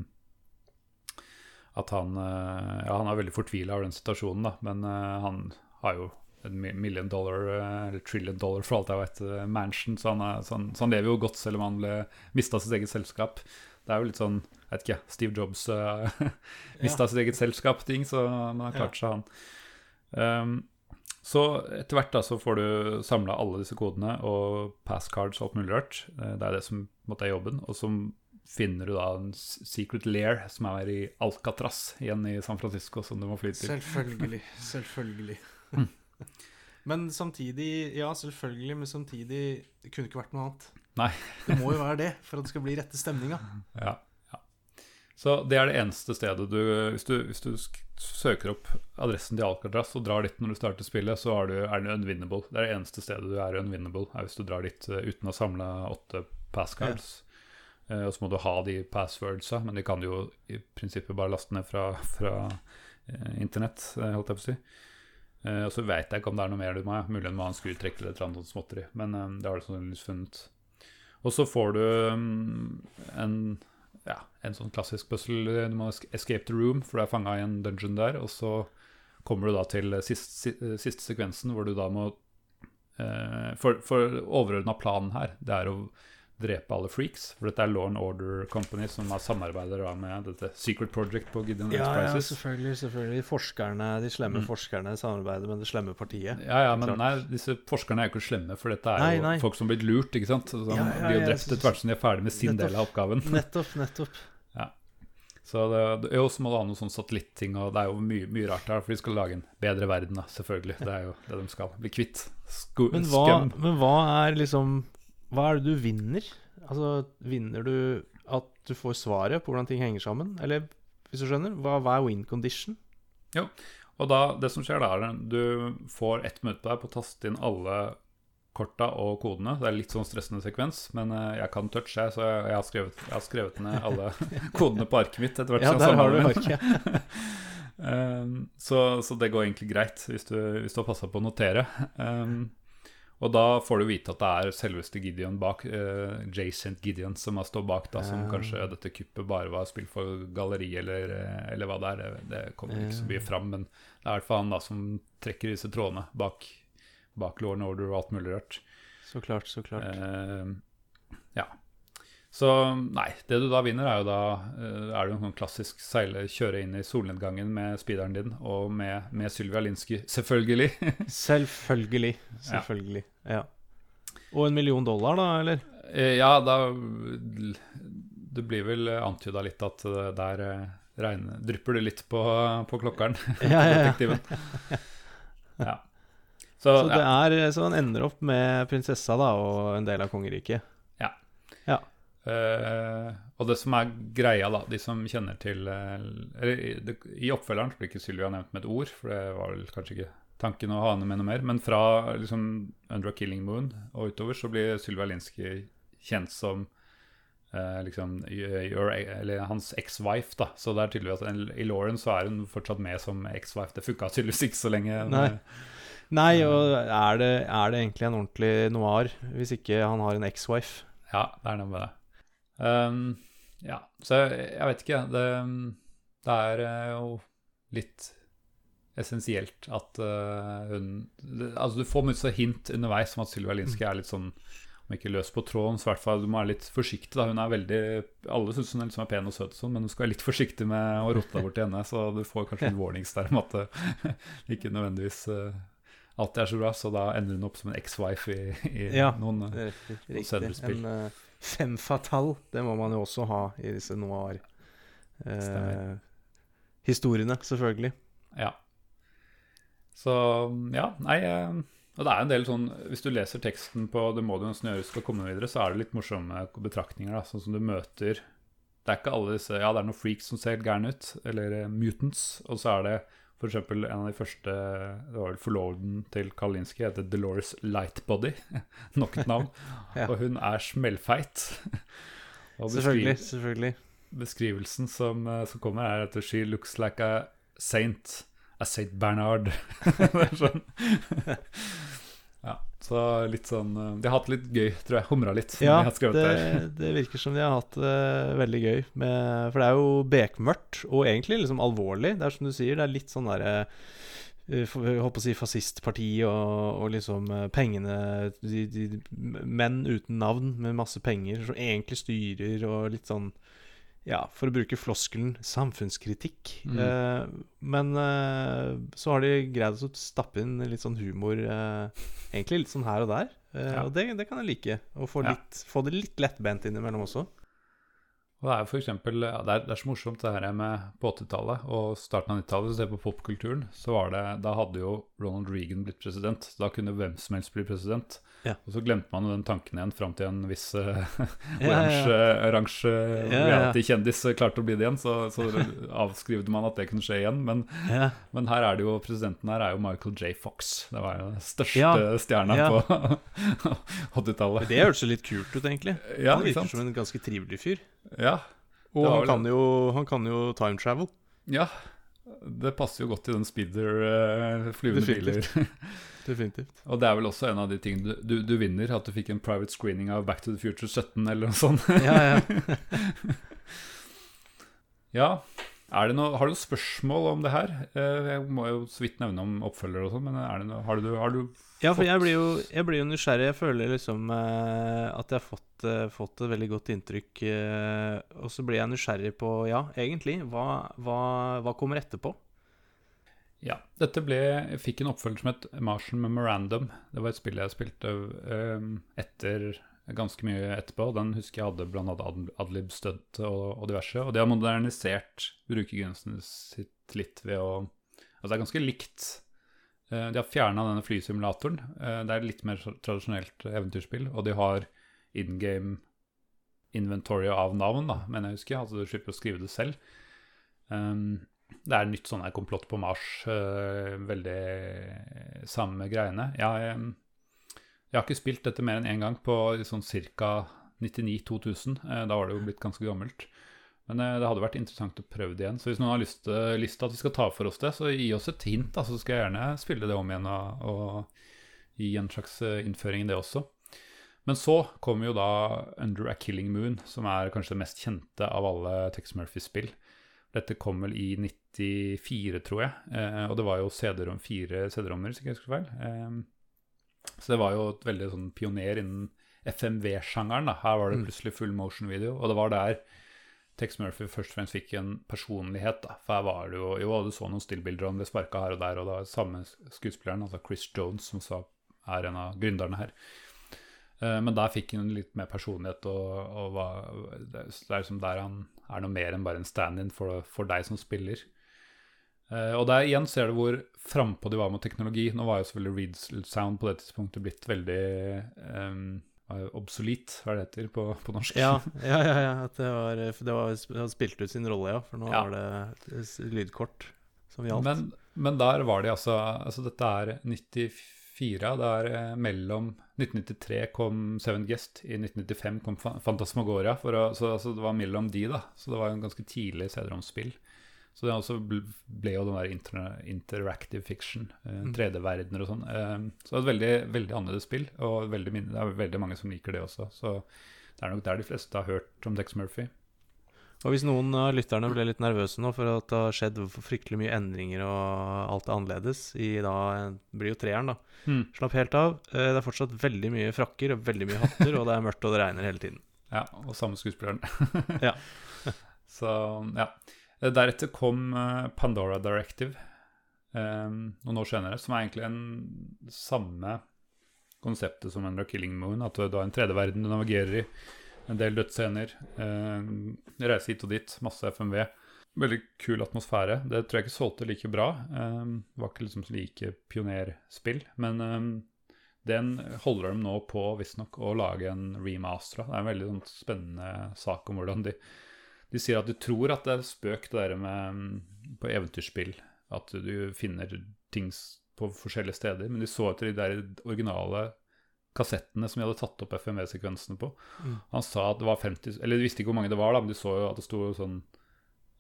At han eh, Ja, han er veldig fortvila over den situasjonen, da, men eh, han har jo en million dollar, eh, eller trillion dollar for alt jeg vet, mansion, så han, er, så, han, så han lever jo godt selv om han ble mista sitt eget selskap. Det er jo litt sånn, jeg vet ikke, Steve Jobs uh, mista sitt eget selskap-ting, så man har klart seg, han. Um, så etter hvert da så får du samla alle disse kodene og passcards og alt mulig rart. Det er det som måtte er jobben. Og så finner du da en secret lair som er i Alcatraz, igjen i San Francisco, som du må fly til. Selvfølgelig. Selvfølgelig. Men samtidig Ja, selvfølgelig, men samtidig Det kunne ikke vært noe annet. Nei. Det må jo være det for at det skal bli rette stemninga. Ja, ja. Så det er det eneste stedet du Hvis du, hvis du søker opp adressen til Alcatraz og drar dit når du starter spillet, så er, du, er den unwinnable. Det er det eneste stedet du er unvinnable, er hvis du drar dit eh, uten å samle åtte passcards. Eh, og så må du ha de passwordsa, men de kan du jo i prinsippet bare laste ned fra, fra eh, internett, eh, holdt jeg på å si. Eh, og så vet jeg ikke om det er noe mer du må ha. Mulig du må ha en skrutrekk eller et eller sånt småtteri, men eh, det har du sannsynligvis funnet. Og så får du mm, en ja, en sånn klassisk puzzle. Du må escape the room, for du er fanga i en dungeon der. Og så kommer du da til sist, si- siste sekvensen, hvor du da må eh, For, for overordna planen her, det er å drepe alle freaks. For dette er Law and Order Company som har samarbeider med dette Secret Project på Gideon Ja, ja, selvfølgelig. selvfølgelig. Forskerne, De slemme Mm. forskerne samarbeider med det slemme partiet. Ja, ja, men nei, disse forskerne er jo ikke slemme, for dette er Nei, jo nei. folk som har blitt lurt, ikke sant? Så de Ja, ja, blir drept etter hvert som de er ferdig med sin Nettopp. del av oppgaven. Nettopp, nettopp. Ja. Så det, det, jo, så må du ha noe sånn satellitting, og det er jo mye, mye rart her, for de skal lage en bedre verden, da, selvfølgelig. Det er jo det de skal. Bli kvitt sku, Men hva, men hva er liksom Hva er det du vinner? Altså, vinner du at du får svaret på hvordan ting henger sammen? Eller, hvis du skjønner, hva, hva er win condition? Og da, det som skjer da, er at du får ett minutt på deg på å taste inn alle korta og kodene. Det er litt sånn stressende sekvens, men eh, jeg kan touche, jeg, så jeg, har skrevet, jeg har skrevet ned alle kodene på arket mitt etter hvert. Ja, der har du arket. Um, så, så det går egentlig greit hvis du, hvis du har passa på å notere. Um, og da får du vite at det er selveste Gideon bak, uh, Jason Gideon, som har stått bak, da, som kanskje dette kuppet bare var spill for galleri, eller, eh, eller hva det er. Det, kommer ikke så mye fram, men det er i hvert fall han da som trekker disse trådene bak, bak Law and Order og alt mulig rart. Så klart, så klart. Eh, ja. Så nei, det du da vinner, er jo da eh, Er det jo en sånn klassisk seile, kjøre inn i solnedgangen med speederen din, og med, med Sylvia Linsky, selvfølgelig. Selvfølgelig. Selvfølgelig. Ja. Og en million dollar, da, eller? Eh, ja, da Det blir vel antyda litt at eh, der regner, drypper det litt på, på klokkeren. Ja, ja, ja. Detektiven. Ja. Så, Så, det ja. er, så han ender opp med prinsessa da, og en del av kongeriket. Eh, og det som er greia, da, de som kjenner til uh, Eller i, oppfølgeren så blir ikke Sylvia nevnt med et ord, for det var vel kanskje ikke tanken å ha henne med noe mer. Men fra liksom Under a Killing Moon og utover så blir Sylvia Linsky kjent som uh, liksom your, Eller hans ex-wife, da. Så det er tydeligvis at i Lauren så er hun fortsatt med som ex-wife. Det funka tydeligvis ikke så lenge. Nei. Nei, og er det, er det egentlig en ordentlig noir hvis ikke han har en ex-wife? Ja, det er noe med det. Um, ja, så jeg, jeg vet ikke. Det, det er eh, jo litt essensielt at uh, hun det, Altså, du får mye hint underveis om at Sylvia Linske er litt sånn Om ikke løs på tråden, så i hvert fall du må være litt forsiktig. da Hun er veldig Alle syns hun er liksom er pen og søt, og sånn, men du skal være litt forsiktig med å rote deg til henne. Så du får kanskje en warnings der om at det ikke nødvendigvis eh, alltid er så bra. Så da ender hun opp som en ex-wife i, i Ja. noen eh, senere spill. En uh, femme fatal, det må man jo også ha i disse noir. eh, selvfølgelig. Ja. Så ja, nei eh, Og det er en del sånn Hvis du leser teksten på 'Det må du nesten gjøre skal komme videre', så er det litt morsomme betraktninger. da, Sånn som du møter Det er ikke alle disse Ja, det er noen freaks som ser gærne ut, eller eh, mutants, og så er det f.eks. en av de første Det var vel forloveden til Kalinski, heter Dolores Lightbody. Nok et navn. Ja. Og hun er smellfeit. Og Selvfølgelig. selvfølgelig beskrivelsen som, eh, som kommer, er at she looks like a saint. A Saint Bernard. det er sånn. Så litt sånn eh, De har hatt litt gøy, tror jeg. Humra litt. Ja, det, det virker som de har hatt det veldig gøy. Med, for det er jo bekmørkt, og egentlig liksom alvorlig. Det er som du sier, det er litt sånn derre uh, jeg holdt å si fascistparti og, og liksom uh, pengene de, de, Menn uten navn med masse penger som egentlig styrer og litt sånn Ja, for å bruke floskelen samfunnskritikk. Mm. Eh, men eh, så har de greid å stappe inn litt sånn humor, eh, egentlig litt sånn her og der. Eh, Ja. Og det, det kan jeg like. Å få, Ja. få det litt lettbent innimellom også. Og det er jo for eksempel, ja, det, er, det er så morsomt det her med på 80-tallet og starten av 90-tallet. Hvis du ser på popkulturen, så var det, da hadde jo Ronald Reagan blitt president. Da kunne hvem som helst bli president. Ja. Og så glemte man den tanken igjen fram til en viss uh, oransje, ja, ja. oransje Ja, ja. reality-kjendis klarte å bli det igjen. Så, så avskrivde man at det kunne skje igjen. Men, Ja. men her er det jo, presidenten her er jo Michael J. Fox. Det var jo den største Ja. stjerna Ja. på 80-tallet. Det hørtes jo litt kult ut, egentlig. Ja, han virker sant? som en ganske trivelig fyr. Ja. Og han kan, jo, han kan jo time travel. Ja, det passer jo godt i den speeder uh, flyvende biler. Definitivt. Og det er vel også en av de tingene du, du, du vinner, at du fikk en private screening av Back to the Future 17 eller noe sånt. Ja, ja. ja, er det noe, har du noen spørsmål om det her? Eh, Jeg må jo så vidt nevne om oppfølger og sånn, men er det noe, har, du, har du ja, for jeg blir, jo, jeg blir jo nysgjerrig. Jeg føler liksom eh, at jeg har fått, eh, fått et veldig godt inntrykk. Eh, og så blir jeg nysgjerrig på, ja, egentlig, hva, hva, hva kommer etterpå? Ja, dette ble, fikk en oppfølger som het Martian Memorandum. Det var et spill jeg spilte eh, etter ganske mye etterpå. Den husker jeg hadde blant annet Adlib Stunt og, og diverse. Og de har modernisert brukergrensene sitt litt ved å Altså det er ganske likt. Eh, De har fjerna denne flysimulatoren. Eh, Det er litt mer tradisjonelt eventyrspill. Og de har in game inventory av navn, da, mener jeg husker. Altså du slipper å skrive det selv. Um, det er nytt sånn her komplott på Mars. øh, veldig samme greiene. Jeg, eh, jeg har ikke spilt dette mer enn én gang på sånn ca. 99-2000. Eh, da var det jo blitt ganske gammelt. Men eh, det hadde vært interessant å prøve det igjen. Så hvis noen har lyst, eh, lyst til at vi skal ta for oss det, så gi oss et hint, da, så skal jeg gjerne spille det om igjen og, og gi en slags eh, innføring i det også. Men så kommer jo da Under a Killing Moon, som er kanskje det mest kjente av alle Tex Murphy-spill. Dette kom vel i 94, tror jeg. Eh, og det var jo CD-rom, fire CD-rommer, hvis ikke jeg husker feil. Eh, så det var jo et veldig sånn pioner innen FMV-sjangeren. da. Her var det Mm. plutselig full motion video, og det var der Tex Murphy først og fremst fikk en personlighet. da. For her var det jo Jo, du så noen stillbilder, og han ble sparka her og der, og det var samme skuespilleren, altså Chris Jones, som sa, er en av gründerne her. Eh, Men der fikk han litt mer personlighet, og, og var, det er liksom der han er noe mer enn bare en stand-in for, for deg som spiller. Eh, og der igjen ser du hvor frampå de var med teknologi. Nå var jo selvfølgelig Reed Sound på det tidspunktet blitt veldig um, obsolet, hva det heter på, på norsk? Ja, ja, ja, ja at det var, det var, spilt ut sin rolle, ja. For nå Ja. var det lydkort som gjaldt. Men, men der var de altså Altså dette er 94. Det er eh, mellom 1993 kom Seven Guest, i 1995 kom Fantasmagoria. For å, så altså, det var mellom de, da. Så det var jo en ganske tidlig CD-romspill. Så det også ble, ble jo den der inter, interactive fiction, eh, 3D-verdener og sånn. Eh, så det er et veldig, veldig annerledes spill, og veldig, det er veldig mange som liker det også. Så det er nok der de fleste har hørt om Dex Murphy. Og hvis noen av lytterne ble litt nervøse nå for at det har skjedd fryktelig mye endringer og alt er annerledes i da blir jo treeren, da. Mm. Slapp helt av. Eh, Det er fortsatt veldig mye frakker og veldig mye hatter, og det er mørkt og det regner hele tiden. Ja, og samme skuespilleren. Ja. Så, ja. Deretter kom eh, Pandora Directive um, noen år senere, som er egentlig en samme konseptet som Under Killing Moon. At du har en 3D-verden du navigerer i. En del dødsscener. Eh, reise hit og dit. Masse FMV. Veldig kul atmosfære. Det tror jeg ikke solgte like bra. Eh, det var ikke liksom like pionerspill. Men eh, den holder de nå på visstnok å lage en remaster av. Det er en veldig sånn, spennende sak om hvordan de De sier at de tror at det er spøk, det der med mm, på eventyrspill. At du finner ting på forskjellige steder. Men de så etter de der originale kassettene som de hadde tatt opp FMV-sekvensene på. Mm. Han sa at det var 50 Eller de visste ikke hvor mange det var, da, men de så jo at det sto sånn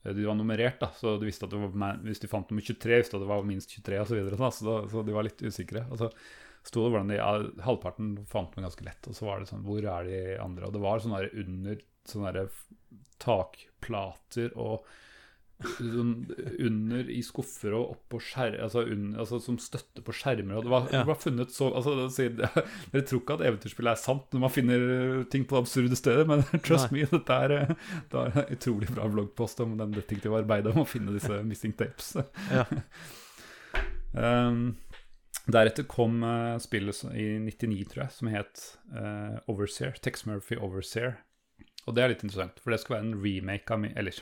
eh, De var nummerert, da, så de visste at det var, hvis de fant nummer 23, visste at det var minst 23 osv. Så, videre, sånn, da, så, da- så de var litt usikre. Og så sto det hvordan de ja, Halvparten fant man ganske lett, og så var det sånn Hvor er de andre? Og det var sånn der under sånne der takplater og sånn under i skuffer og oppå skjer, altså, altså som støtte på skjermer. Og det var, det var funnet så altså, det Dere tror ikke at eventyrspill er sant når man finner ting på absurde steder, men trust me, dette er, eh, det er en utrolig bra bloggpost om den detektivarbeidet om å finne disse missing tapes. Ja. Um, deretter kom uh, spillet i 99, tror jeg, som het uh, Overseer. Tex Murphy Overseer. og det er litt interessant, for det skal være en remake av min Eller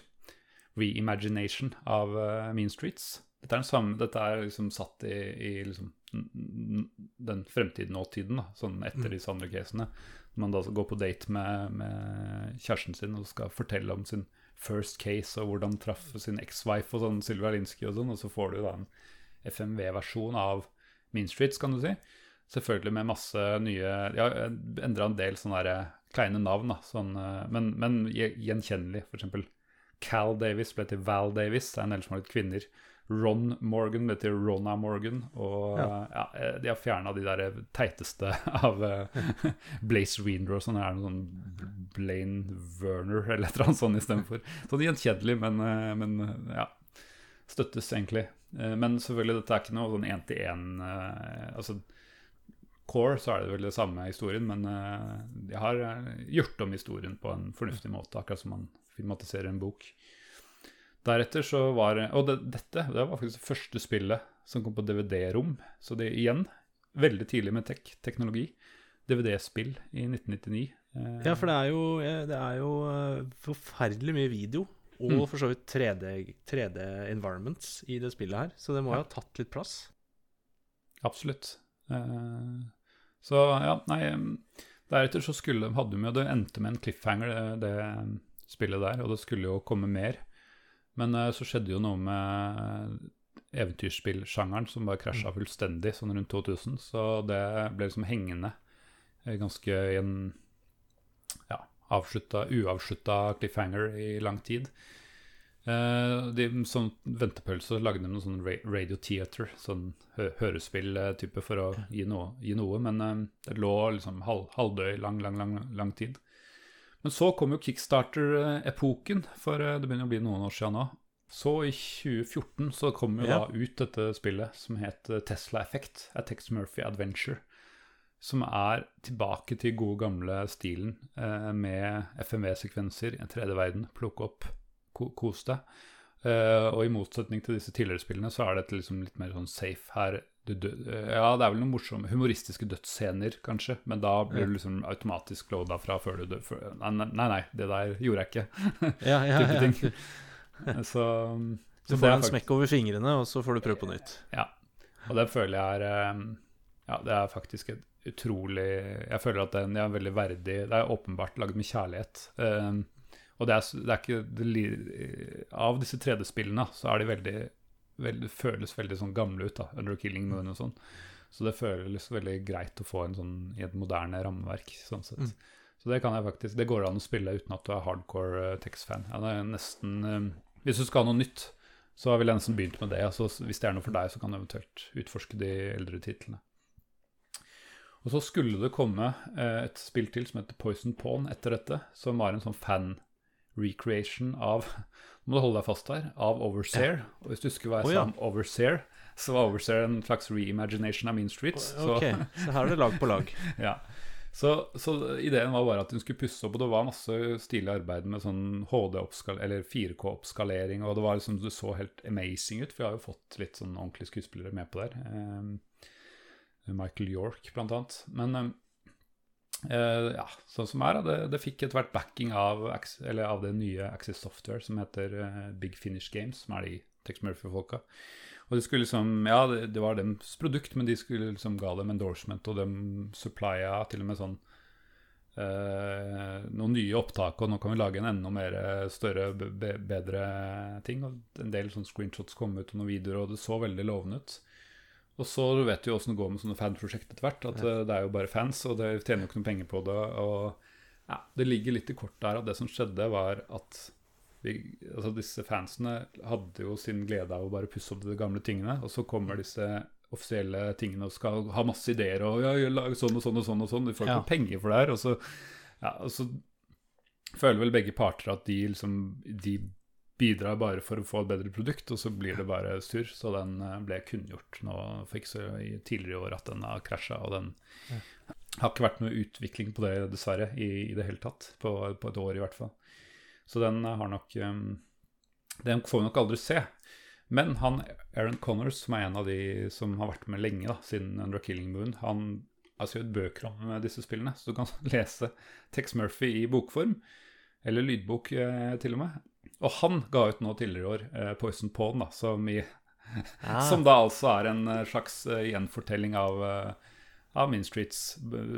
reimagination av uh, Mean Streets. Dette er, samme, dette er liksom satt i, i liksom, den fremtiden og tiden, da, sånn etter disse andre casene. Når man da går på date med, med kjæresten sin og skal fortelle om sin first case og hvordan traff sin ex-wife og sånn, Sylvia Linsky og sånn, og så får du da en FMV-versjon av Mean Streets, kan du si. Selvfølgelig med masse nye Ja, endra en del sånne der kleine navn, da, sånn, eh, men, men gjenkjennelig. Eksempel Cal Davis ble til Val Davis, det er en del som har litt kvinner. Ron Morgan ble til Rona Morgan, og Ja. ja. eh, de har fjerna de der teiteste av eh, Blaze Wiener og sånn. Det er noe sånn Blaine Werner eller et eller annet sånt istedenfor. Sånn gjenkjedelig, men, eh, men eh, ja. Støttes egentlig. Eh, Men selvfølgelig, dette er ikke noe sånn én-til-én Altså core så er det vel det samme historien, men eh, de har eh, gjort om historien på en fornuftig måte, akkurat som man filmatiserer en bok. Deretter så var Og det, dette det var faktisk det første spillet som kom på DVD-rom, så det igjen veldig tidlig med tek teknologi. DVD-spill i 1999. Eh, Ja, for det er jo, det er jo eh, forferdelig mye video, og Mm. for så vidt 3D, 3D environments i det spillet her, så det må Ja. ha tatt litt plass. Absolutt. Eh, så ja, nei Deretter så skulle hadde de jo Det endte med en cliffhanger, det, det spillet der, og det skulle jo komme mer. Men uh, så skjedde jo noe med eventyrspillsjangeren som bare krasja fullstendig sånn rundt 2000, så det ble liksom hengende eh, ganske i en ja, avslutta, uavslutta cliffhanger i lang tid. Uh, de, som ventepølse lagde de noe sånn radio theater, sånn hø hørespill-type for å gi noe, gi noe men uh, det lå liksom halv, halvdøy lang, lang, lang, lang tid. Men så kom jo kickstarter-epoken, for eh, det begynner å bli noen år siden nå. Så i 2014 så kom jo Ja. da ut dette spillet som het eh, Tesla Effect, A Tex Murphy Adventure. Som er tilbake til gode gamle stilen eh, med FMV-sekvenser i en tredje verden. Plukke opp, ko kos deg. Eh, og i motsetning til disse tidligere spillene, så er dette liksom litt mer sånn safe her. Du, dø eh, ja, det er vel noen morsomme humoristiske dødsscener, kanskje, men da blir du liksom automatisk loada fra før du dør. før- Nei, nei, nei, det der gjorde jeg ikke. Ja, ja, ja. ting. Så, Så får du en smekk over fingrene, og så får du prøve på nytt. Ja, og det føler jeg er Ja, det er faktisk et utrolig Jeg føler at den er veldig verdig Det er åpenbart laget med kjærlighet. Og det er, det er ikke det, Av disse 3D-spillene så er de veldig, veldig føles veldig sånn gamle ut, da. Under Killing Moon og sånn. Så det føles veldig greit å få en sånn i et moderne rammeverk, sånn sett. Mm. Så det kan jeg faktisk Det går an å spille uten at du er hardcore uh, Tex-fan. Ja, nesten eh, Hvis du skal ha noe nytt, så har vi nesten begynt med det. Altså, hvis det er noe for deg, så kan du eventuelt utforske de eldre titlene. Og så skulle det komme uh, et spill til som heter Poison Pawn etter dette, som var en sånn fan-recreation av Nå må du holde deg fast her, av Overseer. Og hvis du husker hva jeg oh, ja. sa om Overseer, så var Overseer en slags reimagination av Mean Streets. Så, Ok, så her er det lag på lag. ja. Så, så ideen var bare at hun skulle pusse opp, og det var masse stilig arbeid med sånn HD-oppskalering, eller 4K-oppskalering, og det var liksom, det så helt amazing ut, for vi har jo fått litt sånn ordentlige skuespillere med på der. Eh, Michael York, blant annet. Men eh, eh, ja, sånn som er, det, det fikk etter hvert backing av, av det nye Access Software som heter uh, Big Finish Games, som er de Tex Murphy-folka. Og det skulle liksom, ja, det, det var deres produkt, men de skulle liksom ga dem endorsement, og de supplya til og med sånn uh, noen nye opptak, og nå kan vi lage en enda mer større, be, be- bedre ting. Og en del sånn screenshots kom ut, og noen videoer, og det så veldig lovende ut. Og så vet du jo åssen det går med sånne fanprosjekt etter hvert, at ja. det er jo bare fans, og det tjener jo ikke noe penger på det. Og ja, det ligger litt i kortet her at det som skjedde, var at vi, altså disse fansene hadde jo sin glede av å bare pusse opp de gamle tingene, og så kommer disse offisielle tingene og skal ha masse ideer og ja, lage sånn og sånn og sånn og sånn. De får ikke Ja. penger for det her. Og så, ja, og så føler vel begge parter at de liksom de bidrar bare for å få et bedre produkt, og så blir det bare surr. Så den eh, ble kunngjort nå for ikke så tidligere i år at den har krasja, og den har ikke vært noe utvikling på det, dessverre, i, i det hele tatt. På, på et år, i hvert fall. Så den har nok um, Den får vi nok aldri se. Men han Aaron Connors, som er en av de som har vært med lenge, da, siden Under Killing Moon, han har skrevet bøker om disse spillene, så du kan lese Tex Murphy i bokform. Eller lydbok, eh, til og med. Og han ga ut nå tidligere i år eh, Poison Pawn, da, som, i, Ah. som da altså er en eh, slags uh, gjenfortelling av, uh, av Mean Streets,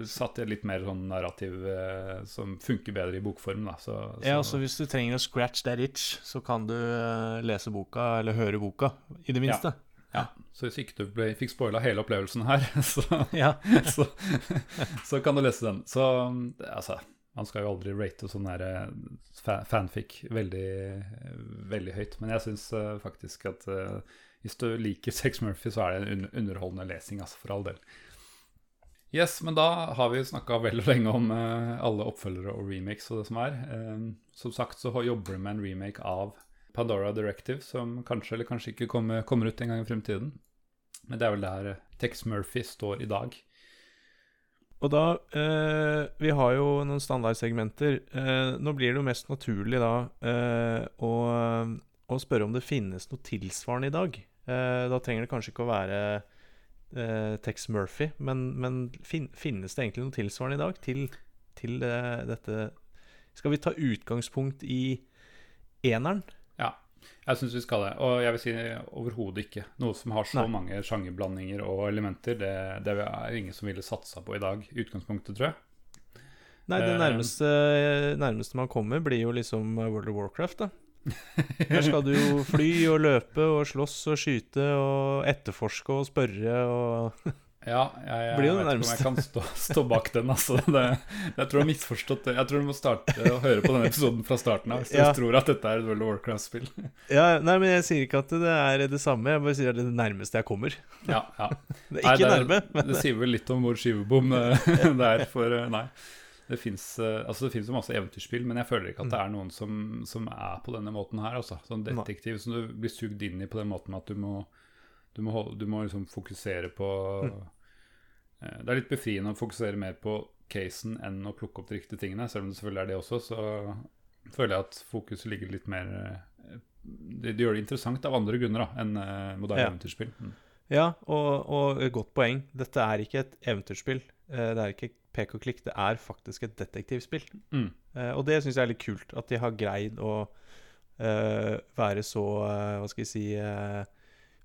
satt i et litt mer sånn narrativ eh, som funker bedre i bokform. Da. Så, så, Ja, så hvis du trenger å scratch that itch, så kan du eh, lese boka, eller høre boka, i det minste. ja. så hvis ikke du ble, fikk spoila hele opplevelsen her, så, Ja. så, så kan du lese den. Så altså Man skal jo aldri rate sånn eh, fanfic veldig, veldig høyt, men jeg syns eh, faktisk at eh, hvis du liker Sex Murphy, så er det en underholdende lesing, altså, for all del. Yes, men da har vi snakka vel og lenge om alle oppfølgere og remakes og det som er. Eh, som sagt så jobber du med en remake av Pandora Directive, som kanskje eller kanskje ikke kommer, kommer ut en gang i fremtiden. Men det er vel der Tex Murphy står i dag. Og da eh, Vi har jo noen standardsegmenter. Eh, nå blir det jo mest naturlig da eh, å, å spørre om det finnes noe tilsvarende i dag. Eh, da trenger det kanskje ikke å være eh, Tex Murphy, men, men fin, finnes det egentlig noe tilsvarende i dag til, til eh, dette Skal vi ta utgangspunkt i eneren? Jeg syns vi skal det. Og jeg vil si overhodet ikke. Noe som har så Nei. mange sjangerblandinger og elementer, det, det er ingen som ville satsa på i dag, i utgangspunktet, tror jeg. Nei, det Eh. nærmeste, nærmeste man kommer, blir jo liksom World of Warcraft, da. Der skal du jo fly og løpe og slåss og skyte og etterforske og spørre og Ja, jeg, jeg, vet ikke om jeg kan stå, stå bak den. Altså. Det, jeg tror du har misforstått det. Jeg tror du må starte å høre på denne episoden fra starten av hvis du Ja. tror at dette er et World of Warcraft-spill. Ja, nei, men jeg sier ikke at det er det samme, jeg bare sier at det er det nærmeste jeg kommer. Ja, ja. Det er Nei, ikke det, nærme, men Det sier vel litt om hvor skivebom eh, det er for eh, Nei. Det fins altså det finnes jo masse eventyrspill, men jeg føler ikke at det er noen som, som er på denne måten her. Altså. Sånn detektiv som du blir sugd inn i på den måten at du må, du må, du må liksom fokusere på eh, Det er litt befriende å fokusere mer på casen enn å plukke opp de riktige tingene. Selv om det selvfølgelig er det også, så føler jeg at fokuset ligger litt mer eh, Det, det gjør det interessant av andre grunner da, enn eh, moderne Ja. eventyrspill. Mm. Ja, og, og godt poeng. Dette er ikke et eventyrspill. Eh, Det er ikke pek og klikk, det er faktisk et detektivspill. Mm. Eh, Og det syns jeg er litt kult, at de har greid å uh, være så eh, Hva skal vi si uh,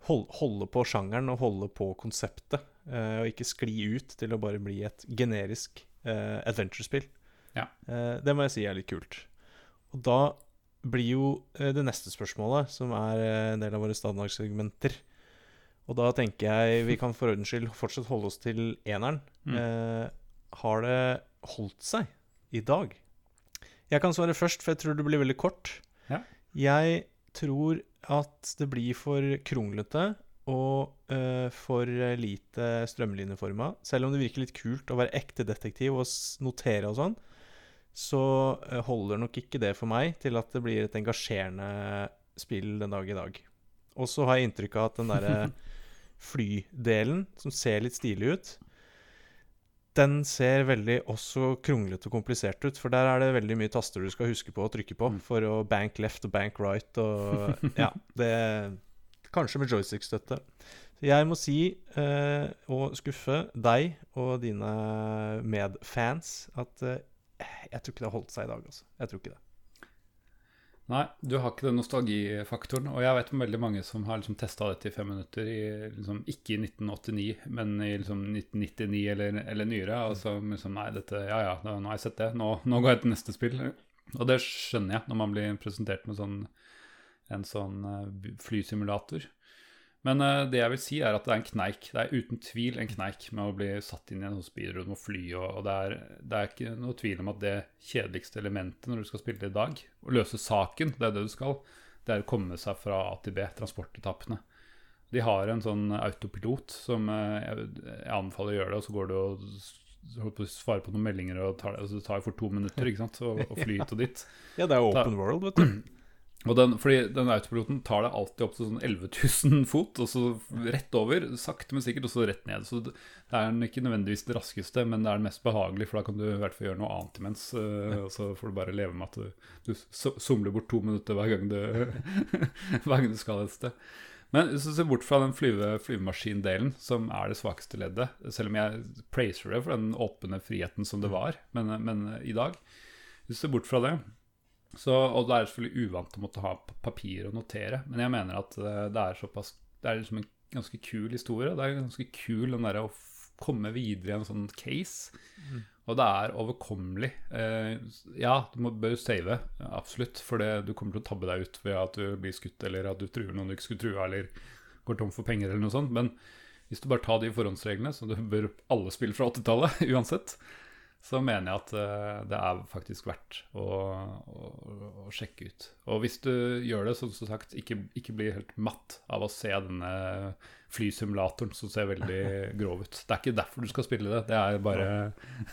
hold, Holde på sjangeren og holde på konseptet. Eh, og ikke skli ut til å bare bli et generisk uh, adventure-spill. Ja. Eh, det må jeg si er litt kult. Og da blir jo eh, det neste spørsmålet, som er eh, en del av våre standardsegmenter Og da tenker jeg vi kan for ordens skyld fortsatt holde oss til eneren. Mm. Eh, har det holdt seg i dag? Jeg kan svare først, for jeg tror det blir veldig kort. Ja. Jeg tror at det blir for kronglete og uh, for lite strømlinjeforma. Selv om det virker litt kult å være ekte detektiv og notere og sånn, så eh, holder nok ikke det for meg til at det blir et engasjerende spill den dag i dag. Og så har jeg inntrykk av at den derre flydelen, som ser litt stilig ut, den ser veldig også kronglete og komplisert ut. For der er det veldig mye taster du skal huske på å trykke på for å bank left og bank right og Ja, det Kanskje med joystick-støtte. Jeg må si, eh, og skuffe deg og dine medfans, at eh, jeg tror ikke det har holdt seg i dag, altså. Jeg tror ikke det. Nei, du har ikke den nostalgifaktoren. Og jeg vet om veldig mange som har liksom testa dette i fem minutter, i, liksom, ikke i 1989, men i liksom 1999 eller, eller nyere. Og så liksom Nei, dette Ja ja, nå har jeg sett det. Nå, nå går jeg til neste spill. Og det skjønner jeg når man blir presentert med sånn, en sånn eh, flysimulator. Men eh, det jeg vil si, er at det er en kneik. Det er uten tvil en kneik med å bli satt inn i en sånn speedrun og fly. Og, det, er, det er ikke noe tvil om at det kjedeligste elementet når du skal spille det i dag, å løse saken, det er det du skal, det er å komme seg fra A til B, transportetappene. De har en sånn autopilot som eh, jeg, jeg anbefaler å gjøre det, og så går du og svarer holdt på å svare på noen meldinger, og tar, altså, det tar for to minutter ikke sant, å fly hit og dit. Ja, det er open world, vet du. Og den, fordi den autopiloten tar deg alltid opp til sånn 11 000 fot, og så rett over, sakte, men sikkert, og så rett ned. Så det er den ikke nødvendigvis det raskeste, men det er den mest behagelige, for da kan du i hvert fall gjøre noe annet imens. eh, Og så får du bare leve med at du, du somler bort to minutter hver gang du, hver gang du skal et sted. Men hvis du ser bort fra den flyve, flyvemaskindelen, som er det svakeste leddet, selv om jeg praiser det for den åpne friheten som det var, men, men i dag Hvis du ser bort fra det, Så, og det er selvfølgelig uvant å måtte ha papir og notere, men jeg mener at eh, det er såpass Det er liksom en ganske kul historie. Det er ganske kul den derre å komme videre i en sånn case. Og det er overkommelig. Eh, ja, du må, bør save, absolutt, for det, du kommer til å tabbe deg ut ved at du blir skutt, eller at du truer noen du ikke skulle true, eller går tom for penger, eller noe sånt. Men hvis du bare tar de forhåndsreglene, så du bør alle spille fra 80-tallet uansett, så mener jeg at eh, det er faktisk verdt å, å, å sjekke ut. Og hvis du gjør det, som som sagt, ikke, ikke bli helt matt av å se denne flysimulatoren som ser veldig grov ut. Det er ikke derfor du skal spille det. Det er bare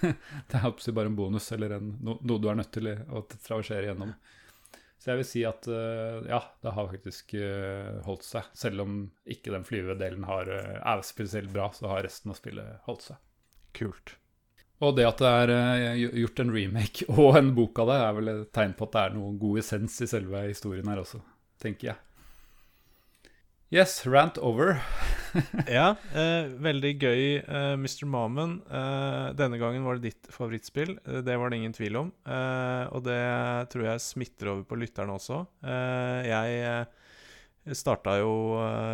Det er bare en bonus eller en, no, noe du er nødt til å traversere gjennom. Så jeg vil si at eh, ja, det har faktisk eh, holdt seg. Selv om ikke den flyvedelen har, er spesielt bra, så har resten av spillet holdt seg. Kult. Og det at det er eh, gjort en remake og en bok av det, er vel et tegn på at det er noe god essens i selve historien her også, tenker jeg. Yes, rant over. Ja, eh, veldig gøy, eh, Mr. Mamen. Eh, denne gangen var det ditt favorittspill. Eh, det var det ingen tvil om. Eh, og det tror jeg smitter over på lytterne også. Jeg starta jo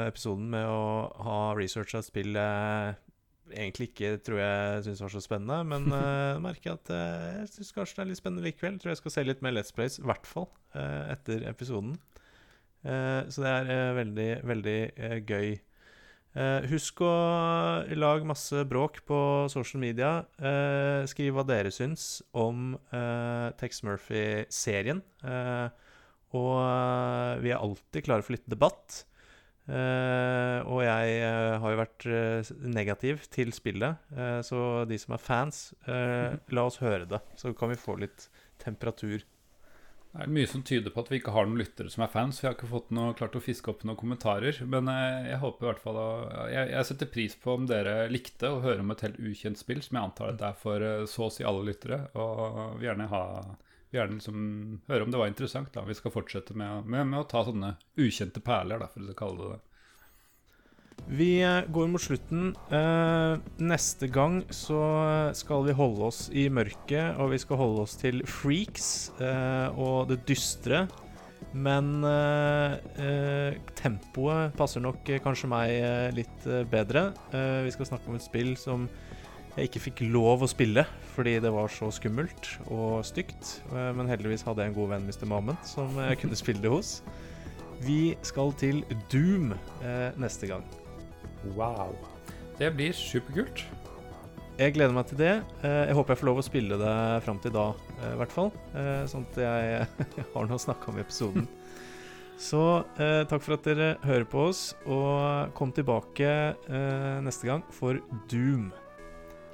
episoden med å ha researcha spill egentlig ikke tror jeg syns var så spennende, men uh, merker at uh, jeg syns kanskje det er litt spennende likevel. Tror jeg skal se litt mer Let's Plays, i hvert fall uh, etter episoden. Så det er veldig, veldig gøy. Husk å lage masse bråk på social media. Skriv hva dere syns om Tex Murphy-serien. Og vi er alltid klare for litt debatt. Eh, og jeg uh, har jo vært uh, negativ til spillet, så de som er fans, eh, la oss høre det. Så kan vi få litt temperatur. Det er mye som tyder på at vi ikke har noen lyttere som er fans. Vi har ikke fått noe, klart å fiske opp noen kommentarer. Men jeg håper i hvert fall å- jeg, jeg setter pris på om dere likte å høre om et helt ukjent spill, som jeg antar at det er for så å si alle lyttere. Og vil gjerne, ha, gjerne liksom høre om det var interessant. Da. Vi skal fortsette med, med, med å ta sånne ukjente perler, da, for å kalle det det. Vi eh, går mot slutten. Eh, neste gang så skal vi holde oss i mørket, og vi skal holde oss til freaks eh, og det dystre. Men tempoet passer nok kanskje meg litt bedre. Vi skal snakke om et spill som jeg ikke fikk lov å spille fordi det var så skummelt og stygt. Eh, men heldigvis hadde jeg en god venn, Mr. Mammen, som jeg kunne spille det hos. Vi skal til Doom eh, neste gang. Wow. Det blir superkult. Jeg gleder meg til det. Eh, Jeg håper jeg får lov å spille det fram til da, i hvert fall. Sånn at jeg har noe å snakke om i episoden. Så eh, takk for at dere hører på oss, og kom tilbake eh, neste gang for Doom.